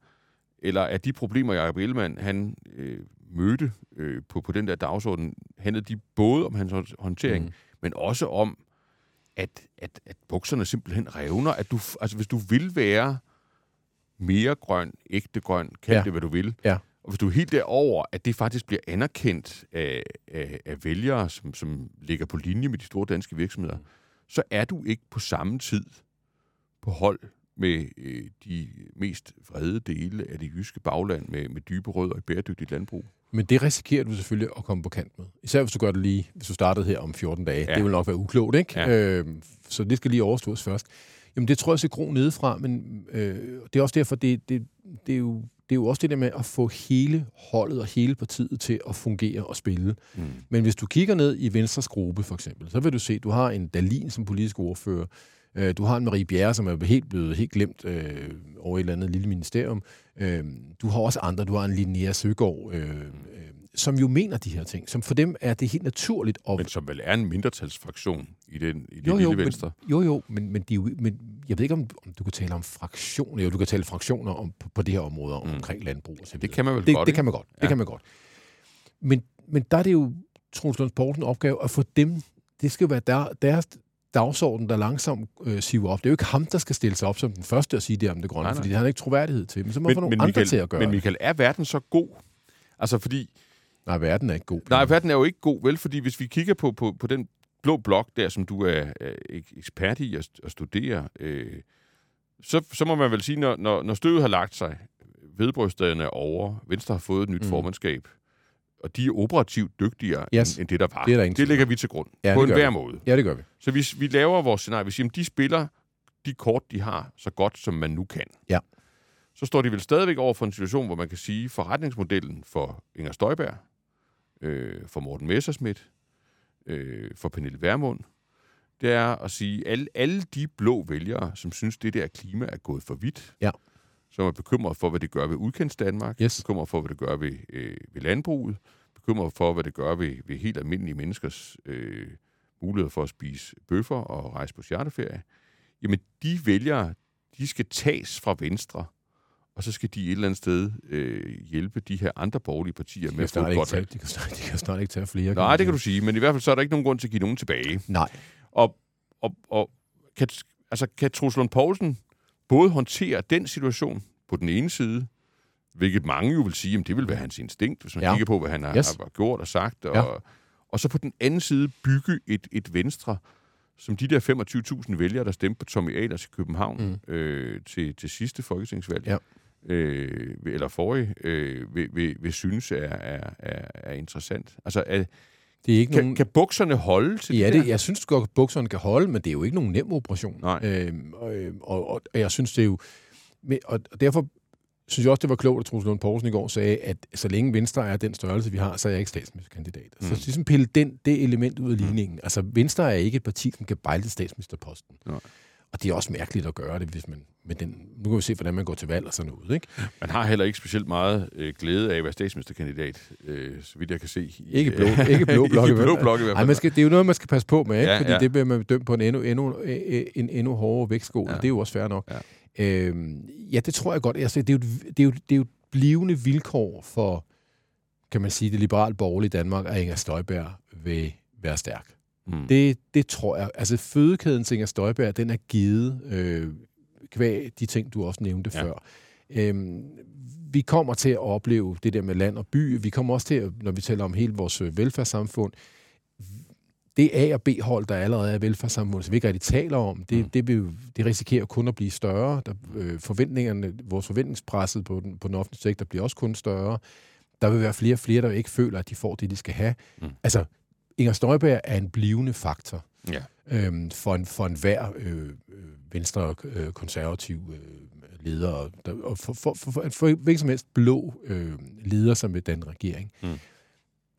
eller er de problemer, Jacob Ellemann han øh, mødte øh, på, på den der dagsorden, handlede de både om hans hånd- håndtering, Mm. men også om, at, at, at bukserne simpelthen revner. At du, altså, hvis du vil være mere grøn, ægte grøn, kald Ja. ja. det, hvad du vil. Ja. Og hvis du er helt derover, at det faktisk bliver anerkendt af, af, af vælgere, som, som ligger på linje med de store danske virksomheder, så er du ikke på samme tid på hold med øh, de mest vrede dele af det jyske bagland med, med dybe rødder i bæredygtigt landbrug. Men det risikerer du selvfølgelig at komme på kant med. Især hvis du gør det lige, hvis du startede her om 14 dage. Ja. Det vil nok være uklogt, ikke? Ja. Øh, så det skal lige overstås først. Jamen, det tror jeg skal gro nedefra, men øh, det er også derfor, det, det, det, er jo, det er jo også det der med at få hele holdet og hele partiet til at fungere og spille. Mm. Men hvis du kigger ned i Venstres gruppe, for eksempel, så vil du se, at du har en Dalin som politisk ordfører, Øh, du har en Marie Bjerre, som er helt blevet helt glemt øh, over et eller andet lille ministerium. Øh, du har også andre. Du har en Linnea Søgaard, øh, øh, som jo mener de her ting. Som for dem er det helt naturligt. At... Men som vel er en mindretalsfraktion i, den, i det jo, jo, lille venstre. Men, jo, jo, men, men, de, men jeg ved ikke, om, om du kan tale om fraktioner. Jo, du kan tale fraktioner om, på, på det her område mm. omkring landbrug. Og så det kan man vel det, godt, Det kan man godt. Ja. Det kan man godt. Men, men der er det jo Troels Lunds Poulsen opgave at få dem, det skal jo være der, deres, dagsorden, der langsomt øh, siver op. Det er jo ikke ham, der skal stille sig op som den første og sige det om det grønne, nej, nej. fordi det har han ikke troværdighed til. Men så må men, få nogle men andre Michael, til at gøre Men Michael, er verden så god? Altså fordi... Nej, verden er ikke god. Nej, verden er jo ikke god, vel? Fordi hvis vi kigger på, på, på den blå blok der, som du er, er ekspert i at, at studere, øh, så, så må man vel sige, når, når, når støvet har lagt sig, vedbrysterne er over, Venstre har fået et nyt mm. formandskab, og de er operativt dygtigere yes. end, end det, der var. Det, er der det lægger vi til grund. Ja, på en hver måde. Ja, det gør vi. Så hvis vi laver vores scenarie, vi siger, at de spiller de kort, de har, så godt, som man nu kan. Ja. Så står de vel stadigvæk over for en situation, hvor man kan sige, forretningsmodellen for Inger Støjberg, øh, for Morten Messerschmidt, øh, for Pernille Vermund, det er at sige, alle, alle de blå vælgere, som synes, det der klima er gået for vidt, ja. som er bekymret for, hvad det gør ved udkendt Danmark, yes. bekymret for, hvad det gør ved, øh, ved landbruget, bekymret for, hvad det gør ved, ved helt almindelige menneskers øh, mulighed for at spise bøffer og rejse på charterferie, jamen de vælgere, de skal tages fra Venstre, og så skal de et eller andet sted øh, hjælpe de her andre borgerlige partier med at få et godt tage, de, kan snart, de kan snart ikke tage flere. Nej, det kan du sige, men i hvert fald så er der ikke nogen grund til at give nogen tilbage. Nej. Og, og, og kan, altså, kan Truslund Poulsen både håndtere den situation på den ene side, hvilket mange jo vil sige, at det vil være hans instinkt, hvis man ja. kigger på, hvad han har, yes. har gjort og sagt, og, ja. og så på den anden side bygge et, et venstre, som de der 25.000 vælgere, der stemte på Tommy Ahlers i København mm. øh, til, til sidste folketingsvalg, ja. Øh, eller forrige, øh, vil, vil, vil synes er, er, er, er interessant. Altså, er, det er ikke kan, nogen... kan bukserne holde til ja, det, det, jeg synes godt, at bukserne kan holde, men det er jo ikke nogen nem operation. Nej. Øhm, og, og, og, jeg synes, det er jo... Og derfor synes jeg også, det var klogt, at Troels Lund Poulsen i går sagde, at så længe Venstre er den størrelse, vi har, så er jeg ikke statsministerkandidat. Mm. Så ligesom pille den, det element ud af ligningen. Mm. Altså, Venstre er ikke et parti, som kan bejle statsministerposten. Nej. Og det er også mærkeligt at gøre det, hvis man med den... Nu kan vi se, hvordan man går til valg og sådan noget, ikke? Man har heller ikke specielt meget øh, glæde af at være statsministerkandidat, øh, så vidt jeg kan se. Ikke blå, ikke blå blok. ikke blå blok i hvert fald. Ej, man skal, det er jo noget, man skal passe på med, ikke? Ja, fordi ja. det bliver man dømt på en endnu, endnu, en endnu hårdere vægtskål. Ja. Det er jo også fair nok. Ja. Øhm, ja, det tror jeg godt. Altså, det, er jo, det, er jo, det er jo blivende vilkår for, kan man sige, det liberale borgerlige Danmark, at Inger Støjberg vil være stærk. Mm. Det, det tror jeg. Altså fødekæden til Inger Støjberg, den er givet øh, kvæg de ting, du også nævnte ja. før. Øhm, vi kommer til at opleve det der med land og by. Vi kommer også til, at, når vi taler om hele vores øh, velfærdssamfund, det A- og B-hold, der allerede er velfærdssamfund, som vi ikke rigtig taler om, det, mm. det, vil, det risikerer kun at blive større. Der, øh, forventningerne, vores forventningspresset på den, på den offentlige sektor bliver også kun større. Der vil være flere og flere, der ikke føler, at de får det, de skal have. Mm. Altså, Inger Støjberg er en blivende faktor ja. øhm, for, en, for en hver øh, øh venstre øh, konservativ øh, leder, der, og for, for, for, for, for hvilken som helst blå øh, leder som med den regering. Mm.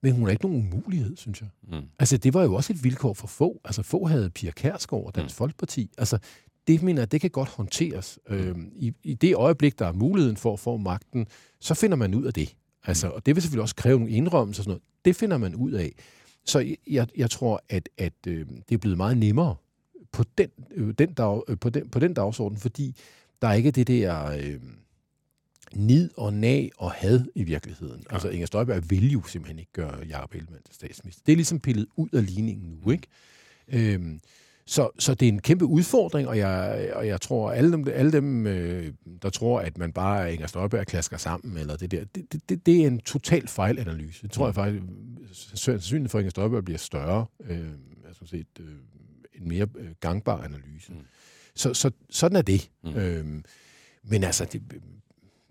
Men hun er ikke nogen umulighed, synes jeg. Mm. Altså, det var jo også et vilkår for få. Altså, få havde Pia Kærsgaard og Dansk mm. Folkeparti. Altså, det mener jeg, det kan godt håndteres. Mm. Øhm, i, I det øjeblik, der er muligheden for at få magten, så finder man ud af det. Altså, og det vil selvfølgelig også kræve nogle indrømmelser og sådan noget. Det finder man ud af. Så jeg, jeg tror, at, at øh, det er blevet meget nemmere på den, øh, den, dag, øh, på, den, på den dagsorden, fordi der er ikke det der øh, nid og nag og had i virkeligheden. Ja. Altså Inger Støjberg vil jo simpelthen ikke gøre Jacob Ellemann til statsminister. Det er ligesom pillet ud af ligningen nu, mm. ikke? Øh, så, så det er en kæmpe udfordring, og jeg, og jeg tror, alle dem, alle dem øh, der tror, at man bare Inger Støjberg klasker sammen, eller det der, det, det, det er en total fejlanalyse. Det tror jeg faktisk, sandsynligt for, at Inger Støjberg bliver større, øh, altså set, øh, en mere øh, gangbar analyse. Mm. Så, så sådan er det. Mm. Øhm, men altså, det,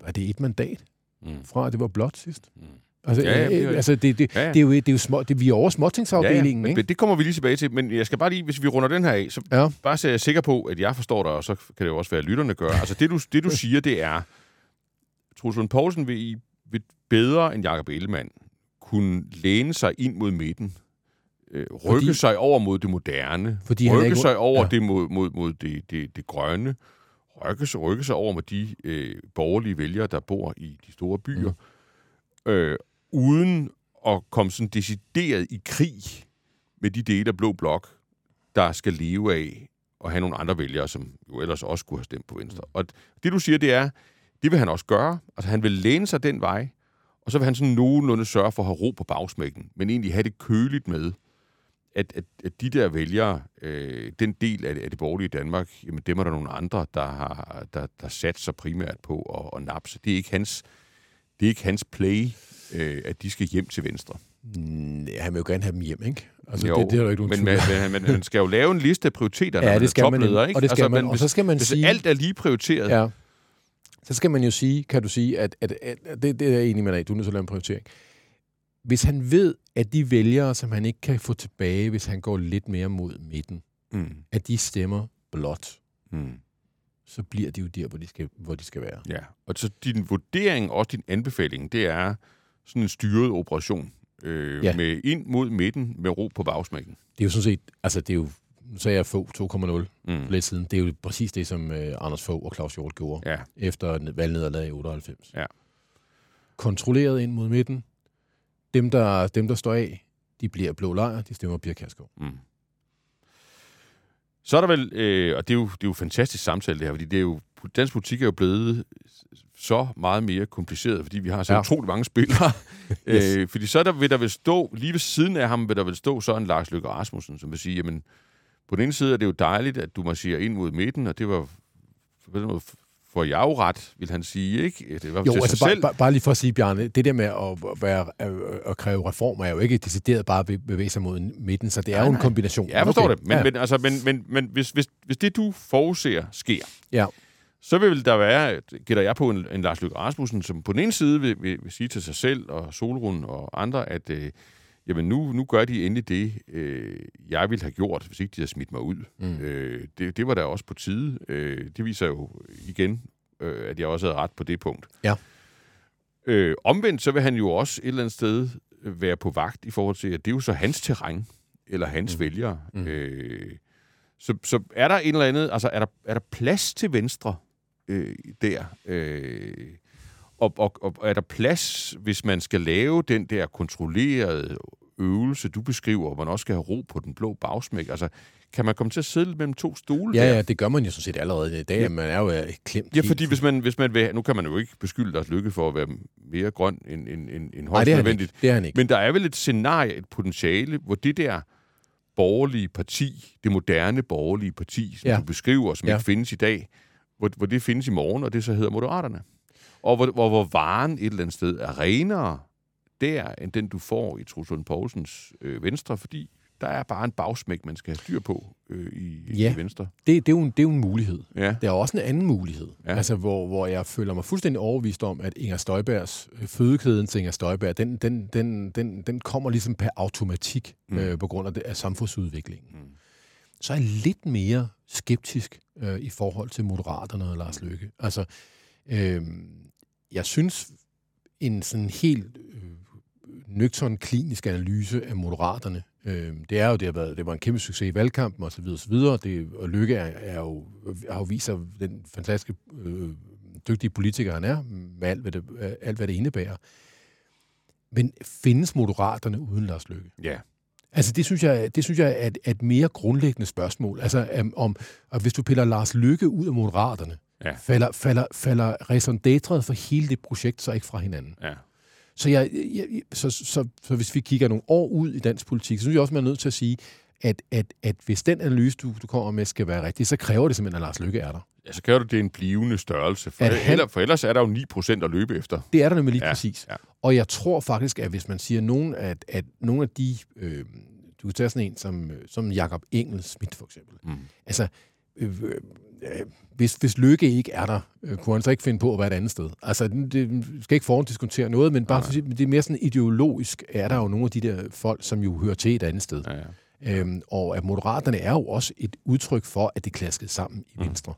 var det et mandat mm. fra, at det var blot sidst? Mm. Altså, ja, ja, det, altså det, det, ja, ja. det, er jo, det er jo små, det, vi er over småtingsafdelingen, ja, ja. ikke? Det kommer vi lige tilbage til, men jeg skal bare lige, hvis vi runder den her af, så ja. bare så jeg er sikker på, at jeg forstår dig, og så kan det jo også være, at lytterne gør. Altså det, du, det, du (laughs) siger, det er, Truslund Poulsen vil, vil bedre end Jakob Ellemann kunne læne sig ind mod midten, øh, rykke fordi, sig over mod det moderne, fordi rykke ikke, sig over ja. det mod, mod, mod det, det, det grønne, rykke sig, rykke sig over med de øh, borgerlige vælgere, der bor i de store byer, mm. øh, uden at komme sådan decideret i krig med de dele af Blå Blok, der skal leve af at have nogle andre vælgere, som jo ellers også skulle have stemt på Venstre. Og det, du siger, det er, det vil han også gøre. Altså, han vil læne sig den vej, og så vil han sådan nogenlunde sørge for at have ro på bagsmækken, men egentlig have det køligt med, at, at, at de der vælgere, øh, den del af, af det borgerlige Danmark, jamen dem er der nogle andre, der har der, der sat sig primært på at, at napse. Det er ikke hans, det er ikke hans play, øh, at de skal hjem til Venstre. Mm, han vil jo gerne have dem hjem, ikke? Altså, jo, det, det er jo ikke nogen men, men, men, man skal jo lave en liste af prioriteter, ja, når det skal man topleder, ikke? Og, det skal altså, man, og så skal man hvis sige... alt er lige prioriteret, ja så skal man jo sige, kan du sige, at, at, at, at det, det er jeg enig med dig du er nødt til at lave en prioritering. Hvis han ved, at de vælgere, som han ikke kan få tilbage, hvis han går lidt mere mod midten, mm. at de stemmer blot, mm. så bliver de jo der, hvor de skal, hvor de skal være. Ja, og så din vurdering, også din anbefaling, det er sådan en styret operation øh, ja. med ind mod midten med ro på bagsmækken. Det er jo sådan set, altså det er jo nu sagde jeg få 2,0 mm. lidt siden. Det er jo præcis det, som øh, Anders Fogh og Claus Hjort gjorde ja. efter valgnederlaget i 98. Ja. Kontrolleret ind mod midten. Dem der, dem, der står af, de bliver blå lejr, de stemmer Birk Kærskov. Mm. Så er der vel, øh, og det er, jo, det er jo fantastisk samtale det her, fordi det er jo, dansk politik er jo blevet så meget mere kompliceret, fordi vi har så ja. utrolig mange spillere. (laughs) yes. øh, fordi så der, vil der vel stå, lige ved siden af ham vil der vel stå så en Lars Løkke Rasmussen, som vil sige, jamen, på den ene side er det jo dejligt, at du marcherer ind mod midten, og det var på den måde for jeg jo ret, vil han sige, ikke? Det var jo, altså bare, bare, bare lige for at sige, Bjarne, det der med at, være, at, kræve reformer er jo ikke decideret bare at bevæge sig mod midten, så det er nej, jo en kombination. Ja, jeg forstår okay. det, men, ja. men, altså, men, men, men hvis, hvis, hvis det, du forudser, sker, ja. Så vil der være, gætter jeg på, en, en Lars Løkke Rasmussen, som på den ene side vil, vil, vil sige til sig selv og Solrun og andre, at øh, jamen nu, nu gør de endelig det, øh, jeg ville have gjort, hvis ikke de havde smidt mig ud. Mm. Øh, det, det var da også på tide. Øh, det viser jo igen, øh, at jeg også havde ret på det punkt. Ja. Øh, omvendt så vil han jo også et eller andet sted være på vagt i forhold til, at det er jo så hans terræn, eller hans mm. vælgere. Mm. Øh, så, så er der en eller andet, altså er der, er der plads til venstre øh, der? Øh, og, og, og er der plads, hvis man skal lave den der kontrollerede øvelse, du beskriver, hvor man også skal have ro på den blå bagsmæk? Altså, kan man komme til at sidde mellem to stole? Ja, der? ja, det gør man jo sådan set allerede i dag. Ja. Man er jo øh, klemt. Ja, fordi hvis man, hvis man vil, nu kan man jo ikke beskylde Lars Lykke for at være mere grøn end, end, end, end højst Nej, nødvendigt. Det er han ikke. Men der er vel et scenarie, et potentiale, hvor det der borgerlige parti, det moderne borgerlige parti, som ja. du beskriver, som ja. ikke findes i dag, hvor, hvor det findes i morgen, og det så hedder Moderaterne og hvor, hvor, hvor varen et eller andet sted er renere der, end den du får i Truslund Poulsens øh, Venstre, fordi der er bare en bagsmæk, man skal have styr på øh, i, ja, i Venstre. Det, det, er jo en, det er jo en mulighed. Ja. Der er også en anden mulighed, ja. altså, hvor, hvor jeg føler mig fuldstændig overvist om, at Inger Støjbergs øh, fødekæden til Inger Støjberg, den, den, den, den, den kommer ligesom per automatik mm. øh, på grund af, det, af samfundsudviklingen. Mm. Så er jeg lidt mere skeptisk øh, i forhold til Moderaterne og Lars Løkke. Altså, øh, jeg synes, en sådan helt øh, nøgtern klinisk analyse af moderaterne, øh, det er jo, det har været, det var en kæmpe succes i valgkampen og så videre, og så videre. Det, og Lykke er, er jo, har jo vist sig den fantastiske, øh, dygtige politiker, han er, med alt hvad, det, alt, hvad det indebærer. Men findes moderaterne uden Lars Lykke? Ja. Altså, det synes jeg, det synes jeg er et, et mere grundlæggende spørgsmål. Altså, um, om, at hvis du piller Lars Lykke ud af moderaterne, ja. falder, falder, falder raison for hele det projekt så ikke fra hinanden. Ja. Så, jeg, jeg, så, så, så, så hvis vi kigger nogle år ud i dansk politik, så synes jeg også, man er nødt til at sige, at, at, at hvis den analyse, du, du kommer med, skal være rigtig, så kræver det simpelthen, at Lars Lykke er der. Ja, så kræver det, det er en blivende størrelse. For, han, ellers, for ellers er der jo 9% at løbe efter. Det er der nemlig lige ja, præcis. Ja. Og jeg tror faktisk, at hvis man siger, nogen, at, at nogle af de... Øh, du kan tage sådan en som, som Jakob Engel Schmidt for eksempel. Mm. Altså, øh, øh, hvis, hvis Lykke ikke er der, øh, kunne han så ikke finde på at være et andet sted. Altså, det, skal ikke foruddiskontere noget, men bare fordi, det er mere sådan ideologisk, er der jo nogle af de der folk, som jo hører til et andet sted. Ja, ja. Øhm, og at Moderaterne er jo også et udtryk for, at det klaskede sammen i Venstre.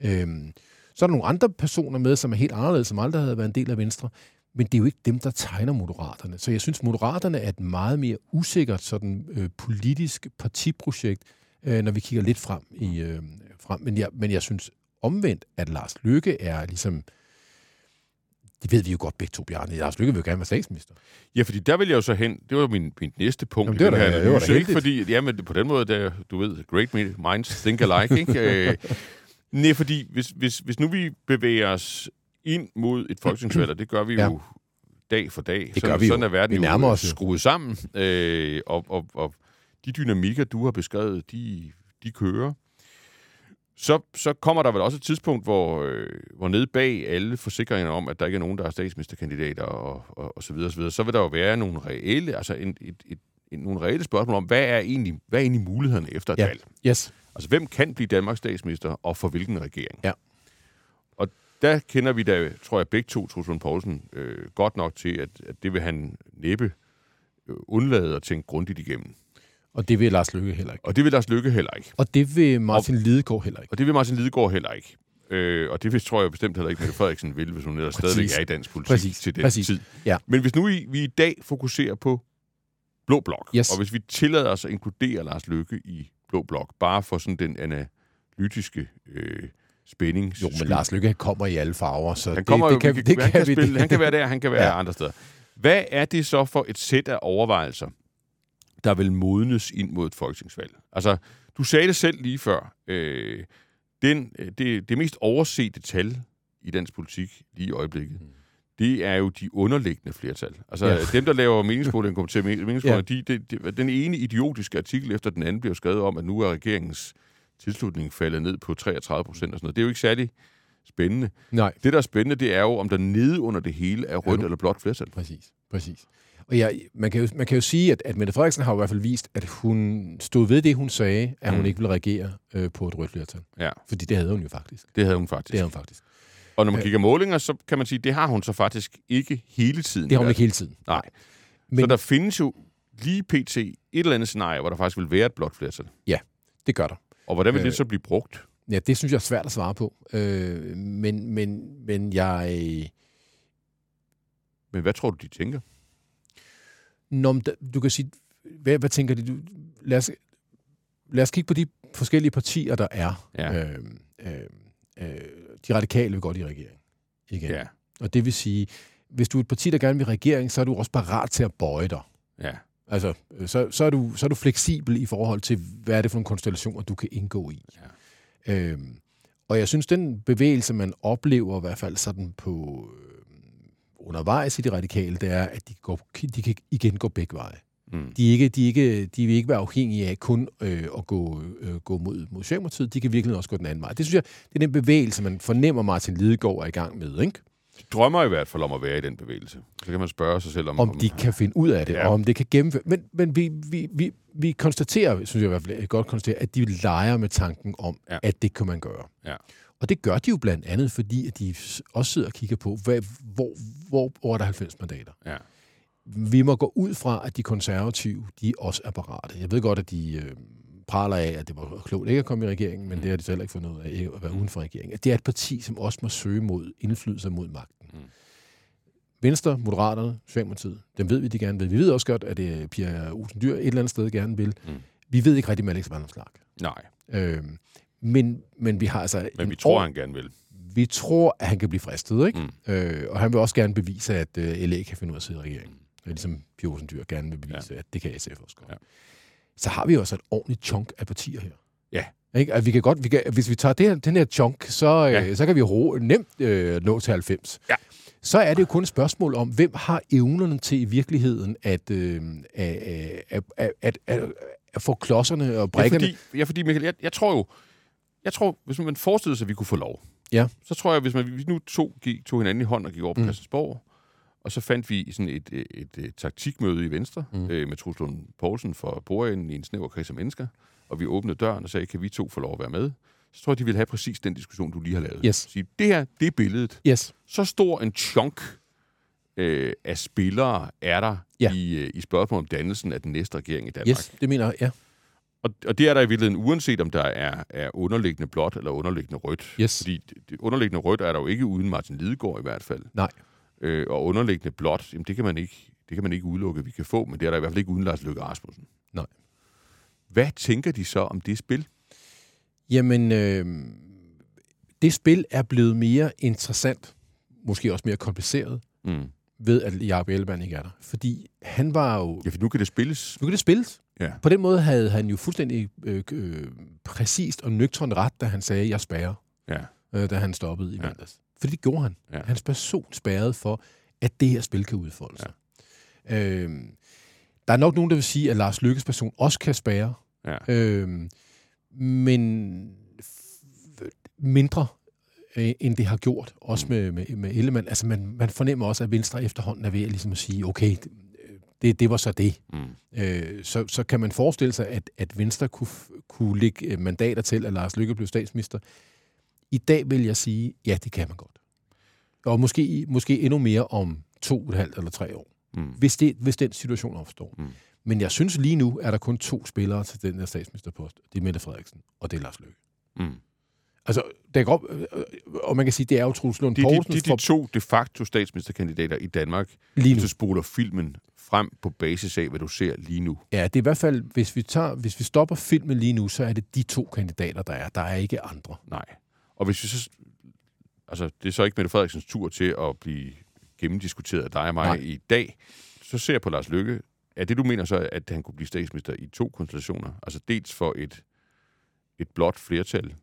Mm. Øhm, så er der nogle andre personer med, som er helt anderledes, som aldrig havde været en del af Venstre, men det er jo ikke dem, der tegner Moderaterne. Så jeg synes, Moderaterne er et meget mere usikkert sådan, øh, politisk partiprojekt, øh, når vi kigger lidt frem i øh, frem. Men jeg, men jeg synes omvendt, at Lars Løkke er ligesom... Det ved vi jo godt begge to, Bjarne. Lars Løkke vil jo gerne være statsminister. Ja, fordi der vil jeg jo så hen. Det var min, min næste punkt Jamen, det var da- her det var da. Ikke? Fordi, ja, men på den måde, der, du ved, great minds think alike. Ikke? (laughs) Øh, Nej, fordi hvis, hvis, hvis nu vi bevæger os ind mod et folketingsvalg, og det gør vi Ja. jo dag for dag, Det så, gør vi jo. sådan er verden Vi jo nærmer os jo. skruet sammen, øh, og, og, og de dynamikker, du har beskrevet, de, de kører. Så, så kommer der vel også et tidspunkt, hvor, øh, hvor nede bag alle forsikringerne om, at der ikke er nogen, der er statsministerkandidater og, og, og så videre, så videre, så vil der jo være nogle reelle, altså en, et, et, en, nogle reelle spørgsmål om, hvad er egentlig, hvad er egentlig mulighederne efter et Ja. valg? Yes. Altså, hvem kan blive Danmarks statsminister, og for hvilken regering? Ja. Og der kender vi da, tror jeg, begge to, Truslund Poulsen, øh, godt nok til, at, at det vil han næppe øh, undlade at tænke grundigt igennem. Og det vil Lars Løkke heller ikke. Og det vil Lars Lykke heller ikke. Og det vil Martin Lidegaard heller ikke. Og det vil Martin Lidegaard heller ikke. Øh, og det vil, tror jeg bestemt heller ikke, Mette Frederiksen vil, hvis hun ellers Præcis. stadigvæk er i dansk politik Præcis. til den Præcis. tid. Ja. Men hvis nu vi, vi i dag fokuserer på Blå Blok, Yes. og hvis vi tillader os at inkludere Lars Lykke i Blå Blok, bare for sådan den analytiske øh, spænding. Jo, men Lars Løkke kommer i alle farver, så Han det, kommer det, jo, kan, vi det han, kan kan vi. spille, han kan være der, han kan være Ja. andre steder. Hvad er det så for et sæt af overvejelser, der vil modnes ind mod et folketingsvalg? Altså, du sagde det selv lige før. Øh, den, øh, det, det mest oversete tal i dansk politik lige i øjeblikket, det er jo de underliggende flertal. Altså, Ja. dem, der laver meningsmåling, kommer til (laughs) meningsmåling, Ja. ja. de, de, de, den ene idiotiske artikel efter den anden bliver skrevet om, at nu er regeringens tilslutning faldet ned på 33 procent og sådan noget. Det er jo ikke særlig spændende. Nej, Det, der er spændende, det er jo, om der nede under det hele er rødt Ja. eller blåt flertal. præcis. præcis. Og jeg, man, kan jo, man kan jo sige, at, at Mette Frederiksen har jo i hvert fald vist, at hun stod ved det, hun sagde, at hun Mm. ikke ville regere øh, på et rødt flertal. Ja, Fordi det havde hun jo faktisk. det havde hun faktisk. Det havde hun faktisk. Og når man Øh. kigger målinger, så kan man sige, det har hun så faktisk ikke hele tiden. Det har hun ikke hele tiden. Nej. Men Så der findes jo lige pt. et eller andet scenarie, hvor der faktisk vil være et blåt flertal. det gør der. Og hvordan vil Øh. det så blive brugt? Ja, det synes jeg er svært at svare på. Øh, men, men, men jeg... Men hvad tror du, de tænker? Nå, men du kan sige, hvad, hvad tænker de? Du, lad, os, lad os kigge på de forskellige partier, der er. Ja. Øh, øh, øh, de radikale vil godt i regering. Igen. Ja, Og det vil sige, hvis du er et parti, der gerne vil regering, så er du også parat til at bøje dig. ja. Altså, øh, så, så, er du, så er du fleksibel i forhold til, hvad er det for nogle konstellationer, du kan indgå i. Ja. Øhm, og jeg synes, den bevægelse, man oplever i hvert fald sådan på øh, undervejs i de radikale, det er, at de, går, de kan igen gå begge veje. Mm. De, er ikke, de, er ikke, de vil ikke være afhængige af kun øh, at gå, øh, gå mod, mod Socialdemokratiet. De kan virkelig også gå den anden vej. Det synes jeg, det er den bevægelse, man fornemmer, Martin Lidegaard er i gang med. Ikke? Drømmer i hvert fald om at være i den bevægelse. Så kan man spørge sig selv om... om de kan finde ud af det, Ja. og om det kan gennemføre. Men, men vi, vi, vi, vi konstaterer, synes jeg i hvert fald, godt konstatere, at de leger med tanken om, Ja. at det kan man gøre. Ja. Og det gør de jo blandt andet, fordi at de også sidder og kigger på, hvad, hvor, hvor, hvor er der 90 mandater. Ja. Vi må gå ud fra, at de konservative, de også er parate. Jeg ved godt, at de øh, praler af, at det var klogt ikke at komme i regeringen, men Mm. det har de så heller ikke fundet ud af at være uden for regeringen. Det er et parti, som også må søge mod indflydelse mod magten. Mm. Venstre, Moderaterne, Socialdemokratiet, dem ved vi, de gerne vil. Vi ved også godt, at det er Pia Olsen Dyr et eller andet sted gerne vil. Mm. Vi ved ikke rigtig med Alex Vandomslag. Nej, Øhm, men, men vi har altså... men en vi tror, år- han gerne vil. Vi tror, at han kan blive fristet, ikke? Mm. Øh, og han vil også gerne bevise, at øh, LA kan finde ud af at sidde i regeringen. Mm. Ligesom Pia Olsen Dyr gerne vil bevise, ja. at det kan SF også godt. Ja. Ja. Så har vi også et ordentligt chunk af partier her. Ja. Ikke? At vi kan godt, vi kan, hvis vi tager det her, den her chunk, så, øh, Ja. så kan vi ro, nemt øh, nå til 90. Ja. Så er det jo kun et spørgsmål om, hvem har evnerne til i virkeligheden at, øh, at, at, at, at, at, at få klodserne og Ja, brækkerne. fordi, ja, fordi Michael, jeg, jeg tror jo, jeg tror, hvis man forestillede sig, at vi kunne få lov, Ja. så tror jeg, hvis man hvis nu to, gik, tog hinanden i hånd og gik over på mm. Christiansborg, og så fandt vi sådan et, et, et, et taktikmøde i Venstre Mm. øh, med Truslund Poulsen for bordenden i en snæver kreds af mennesker, og vi åbnede døren og sagde, kan vi to få lov at være med? så tror jeg, de vil have præcis den diskussion, du lige har lavet. Yes. Sige, det her, det er billedet. Yes. Så stor en chunk øh, af spillere er der Ja. i, øh, i spørgsmål om dannelsen af den næste regering i Danmark. Yes, det mener jeg, ja. Og, og det er der i virkeligheden, uanset om der er, er underliggende blåt eller underliggende rødt. Yes. Fordi det underliggende rødt er der jo ikke uden Martin Lidegaard i hvert fald. Nej. Øh, og underliggende blåt, jamen det kan man ikke det kan man ikke udelukke, at vi kan få, men det er der i hvert fald ikke uden Lars Løkke Rasmussen. Nej. Hvad tænker de så om det spil? Jamen, øh, det spil er blevet mere interessant, måske også mere kompliceret, Mm. ved at Jacob Ellemann ikke er der. Fordi han var jo... Ja, for nu kan det spilles. Nu kan det spilles. Ja. På den måde havde han jo fuldstændig øh, øh, præcist og nøgtern ret, da han sagde, jeg spærrer, Ja. øh, da han stoppede i Ja. Fordi det gjorde han. Ja. Hans person spærrede for, at det her spil kan udfolde sig. Ja. Øh, der er nok nogen, der vil sige, at Lars Lykkes person også kan spærre, Ja. øh, men mindre øh, end det har gjort, også Mm. med, med, med Ellemann. Altså man, man fornemmer også, at Venstre efterhånden er ved at, ligesom at sige, okay, det, det var så det. Mm. Øh, så, så kan man forestille sig, at, at Venstre kunne, kunne lægge øh, mandater til, at Lars Løkke blev statsminister. I dag vil jeg sige, ja, det kan man godt. Og måske, måske endnu mere om to, et halvt eller tre år, Mm. hvis, det, hvis den situation opstår. Mm. Men jeg synes lige nu, er der kun to spillere til den der statsministerpost. Det er Mette Frederiksen, og det er Lars Løkke. Mm. Altså, det er godt, øh, og man kan sige, det er jo Troels Lund Det er de, Poulsen de, de to de facto statsministerkandidater i Danmark, lige nu. du spoler filmen frem på basis af, hvad du ser lige nu. Ja, det er i hvert fald, hvis vi, tager, hvis vi stopper filmen lige nu, så er det de to kandidater, der er. Der er ikke andre. Nej. Og hvis vi så... Altså, det er så ikke Mette Frederiksens tur til at blive gennemdiskuteret af dig og mig Nej. I dag. Så ser jeg på Lars Lykke. Er det, du mener så, at han kunne blive statsminister i to konstellationer? Altså dels for et, et blot flertal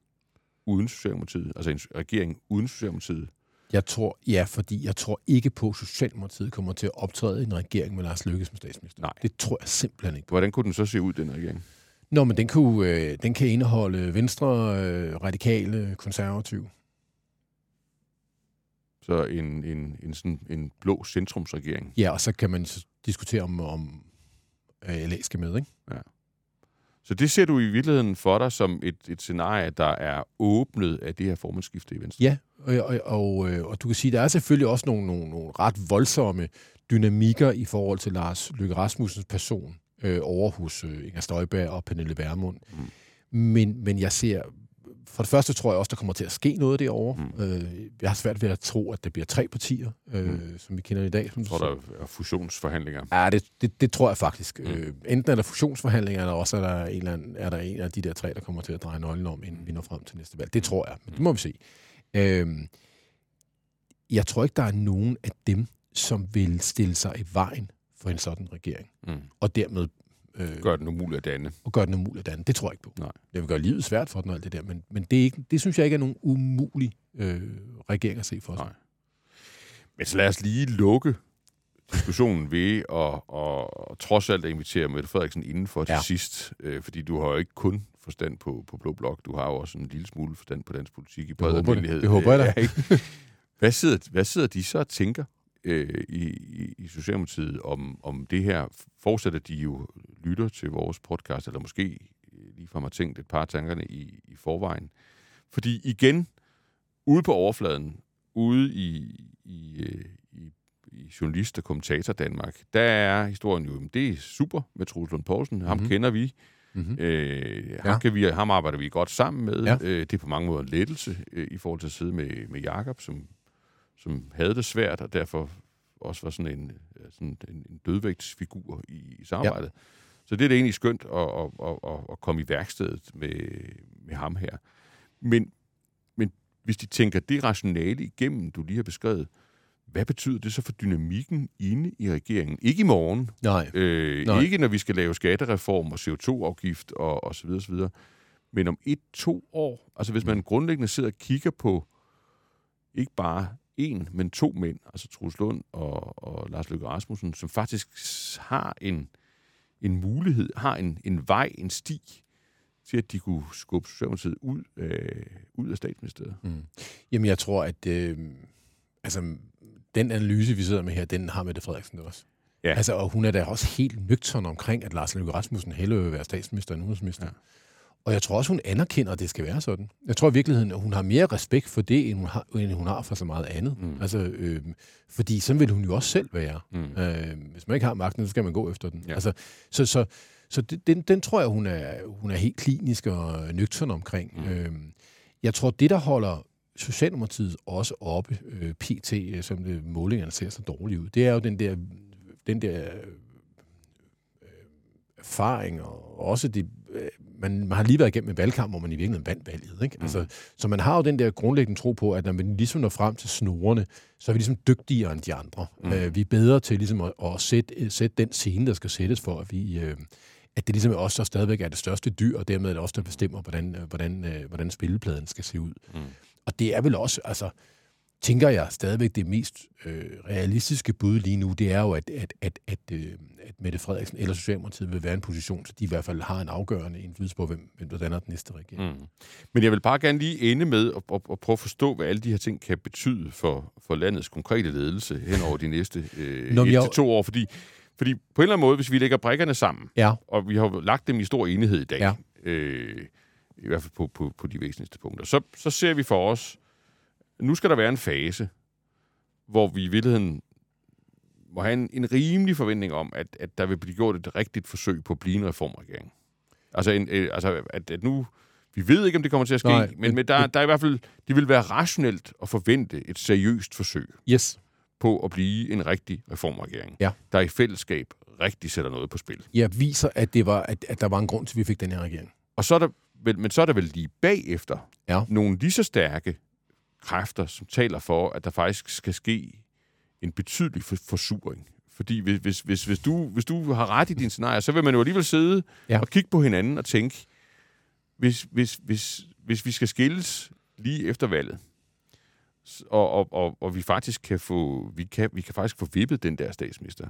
uden Socialdemokratiet, altså en regering uden Socialdemokratiet. Jeg tror, ja, fordi jeg tror ikke på, at Socialdemokratiet kommer til at optræde i en regering med Lars Løkke som statsminister. Nej. Det tror jeg simpelthen ikke. Hvordan kunne den så se ud, den regering? Nå, men den, kunne, øh, den kan indeholde Venstre, øh, Radikale, Konservative. Så en, en, en, sådan, en blå centrumsregering. Ja, og så kan man diskutere om, om øh, LA skal med, ikke? Så det ser du i virkeligheden for dig som et, et scenarie, der er åbnet af det her formandsskifte i Venstre? Ja, og, og, og, øh, og du kan sige, der er selvfølgelig også nogle, nogle, nogle ret voldsomme dynamikker i forhold til Lars Løkke Rasmussens person øh, over hos øh, Inger Støjberg og Pernille Vermund. Mm. Men, men jeg ser, for det første tror jeg også, der kommer til at ske noget derovre. Mm. Øh, jeg har svært ved at tro, at det bliver tre partier, øh, mm. som vi kender i dag. Som Jeg tror, der er fusionsforhandlinger. Ja, det, det, det tror jeg faktisk. Mm. Øh, enten er der fusionsforhandlinger, eller også er der, en eller anden, er der en af de der tre, der kommer til at dreje nøglen om, inden vi når frem til næste valg. Det tror jeg, men det må vi se. Øhm, jeg tror ikke, der er nogen af dem, som vil stille sig i vejen for en sådan regering, Mm. og dermed øh, Gør den umuligt at danne. og gøre den umulig at danne. Det tror jeg ikke på. Nej. Det vil gøre livet svært for den og alt det der, men, men det, er ikke, det synes jeg ikke er nogen umulig øh, regering at se for sig. Nej. Men så lad os lige lukke diskussionen (laughs) ved at, at, at trods alt at invitere Mette Frederiksen indenfor til Ja. sidst. Øh, fordi du har jo ikke kun forstand på, på Blå Blok. Du har jo også en lille smule forstand på dansk politik i bred almindelighed. Det håber jeg da. Ja, ikke? hvad, sidder, hvad sidder de så og tænker øh, i, i, i Socialdemokratiet om, om det her? Fortsætter de jo lytter til vores podcast, eller måske ligefrem har tænkt et par af tankerne i, i forvejen. Fordi igen, ude på overfladen, ude i, i, øh, i, i journalist- og kommentator Danmark, der er historien jo, det er super med Troels Lund Poulsen. Ham Mhm. kender vi. Mm-hmm. Øh, ham, Ja. kan vi, ham arbejder vi godt sammen med. Ja. Øh, det er på mange måder en lettelse øh, i forhold til at sidde med, med Jakob, som, som havde det svært, og derfor også var sådan en, sådan en, en dødvægtsfigur i, i samarbejdet. Ja. Så det er det egentlig skønt at, at, at, at, at komme i værkstedet med, med ham her. Men, men hvis de tænker det rationale igennem, du lige har beskrevet, hvad betyder det så for dynamikken inde i regeringen? Ikke i morgen, Nej. Øh, Nej. ikke når vi skal lave skattereform og CO2-afgift og, og så videre, så videre. Men om et, to år, altså hvis man grundlæggende sidder og kigger på ikke bare en, men to mænd, altså Troels Lund og, og Lars Løkke Rasmussen, som faktisk har en, en mulighed, har en, en vej, en sti, til at de kunne skubbe Socialdemokratiet ud, øh, ud af statsministeriet. Mm. Jamen, jeg tror, at øh, altså, den analyse, vi sidder med her, den har Mette Frederiksen også. Ja. Altså, og hun er da også helt nøgtern omkring, at Lars Løkke Rasmussen hellere vil være statsminister end udenrigsminister. Ja. Og jeg tror også, hun anerkender, at det skal være sådan. Jeg tror i virkeligheden, at hun har mere respekt for det, end hun har, end hun har for så meget andet. Mm. Altså, øh, fordi sådan vil hun jo også selv være. Mm. Øh, hvis man ikke har magten, så skal man gå efter den. Ja. Altså, så så, så den, den tror jeg, hun er, hun er helt klinisk og nøgtern omkring. Mm. Øh, jeg tror, det, der holder Socialdemokratiet også oppe, øh, PT, som det, målingerne ser så dårligt ud, det er jo den der, den der øh, erfaring, og også det, øh, man, man har lige været igennem en valgkamp, hvor man i virkeligheden vandt valget. Ikke? Mm. Altså, så man har jo den der grundlæggende tro på, at når man ligesom når frem til snorene, så er vi ligesom dygtigere end de andre. Mm. Øh, vi er bedre til ligesom at, at sætte, sætte den scene, der skal sættes for, at vi... Øh, at det ligesom er os, der stadigvæk er det største dyr, og dermed er det os, der bestemmer, hvordan, øh, hvordan, øh, hvordan spillepladen skal se ud. Mm. Og det er vel også, altså, tænker jeg stadigvæk det mest øh, realistiske bud lige nu, det er jo, at, at, at, at, øh, at Mette Frederiksen eller Socialdemokratiet vil være i en position, så de i hvert fald har en afgørende indflydelse på, hvem, hvem der danner den næste regering. Mm. Men jeg vil bare gerne lige ende med at, at, at prøve at forstå, hvad alle de her ting kan betyde for, for landets konkrete ledelse hen over de næste øh, Nå, et jeg... til to år, fordi fordi på en eller anden måde, hvis vi lægger brækkerne sammen, ja. og vi har lagt dem i stor enighed i dag, ja. øh, i hvert fald på, på, på de væsentligste punkter, så, så ser vi for os, nu skal der være en fase, hvor vi i virkeligheden må have en, en rimelig forventning om, at, at der vil blive gjort et rigtigt forsøg på at blive en reformregering. Altså, en, øh, altså at, at nu... Vi ved ikke, om det kommer til at ske, Nej, men, men der, der er i hvert fald... Det vil være rationelt at forvente et seriøst forsøg. Yes på at blive en rigtig reformregering, ja. der i fællesskab rigtig sætter noget på spil. Ja, viser, at, det var, at, at der var en grund til, at vi fik den her regering. Og så er der vel, men så er der vel lige bagefter ja. nogle lige så stærke kræfter, som taler for, at der faktisk skal ske en betydelig forsuring. Fordi hvis, hvis, hvis, hvis, du, hvis du har ret i din scenarie, så vil man jo alligevel sidde ja. og kigge på hinanden og tænke, hvis, hvis, hvis, hvis vi skal skilles lige efter valget, og, og, og, og vi faktisk kan få, vi kan, vi kan faktisk få vippet den der statsminister,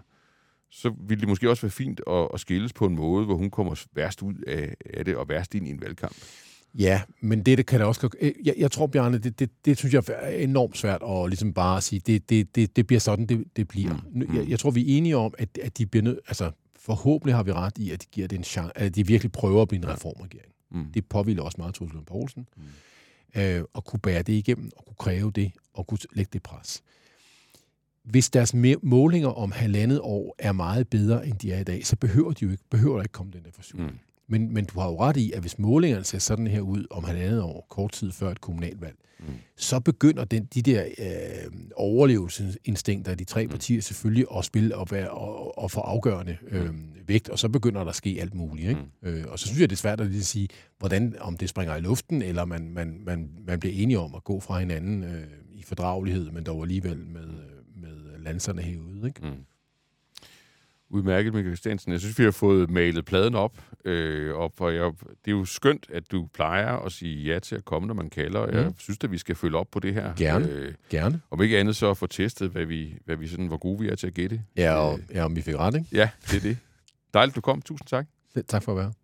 så ville det måske også være fint at, at skilles på en måde, hvor hun kommer værst ud af, af det og værst ind i en valgkamp. Ja, men det, det kan det også... Jeg, jeg tror, Bjarne, det, det, det synes jeg er enormt svært at ligesom bare sige, det, det, det, det bliver sådan, det, det bliver. Mm. Jeg, jeg tror, vi er enige om, at, at de bliver nødt... Altså, forhåbentlig har vi ret i, at de giver det en chance, at de virkelig prøver at blive en reformregering. Mm. Det påviler også meget Truslund Poulsen. Mm øh, og kunne bære det igennem, og kunne kræve det, og kunne lægge det pres. Hvis deres målinger om halvandet år er meget bedre, end de er i dag, så behøver de jo ikke, behøver der ikke komme den der forsyning. Mm. Men, men du har jo ret i, at hvis målingerne ser sådan her ud om halvandet år, kort tid før et kommunalvalg, mm. så begynder den, de der øh, overlevelsesinstinkter af de tre mm. partier selvfølgelig at spille og, være, og, og få afgørende øh, vægt, og så begynder der at ske alt muligt. Ikke? Mm. Øh, og så synes jeg, det er svært at lige sige, hvordan, om det springer i luften, eller man, man, man, man bliver enige om at gå fra hinanden øh, i fordragelighed, men dog alligevel med, med lanserne herude. Ikke? Mm. Udmærket, Michael Christiansen. Jeg synes, vi har fået malet pladen op. Øh, op for jeg, det er jo skønt, at du plejer at sige ja til at komme, når man kalder. Mm. Jeg synes, at vi skal følge op på det her. Gerne. Øh, Gerne. Om ikke andet så at få testet, hvad vi, hvad vi sådan, hvor gode vi er til at gætte. Ja, og, øh, ja, om vi fik ret, ikke? Ja, det er det. Dejligt, du kom. Tusind tak. Tak for at være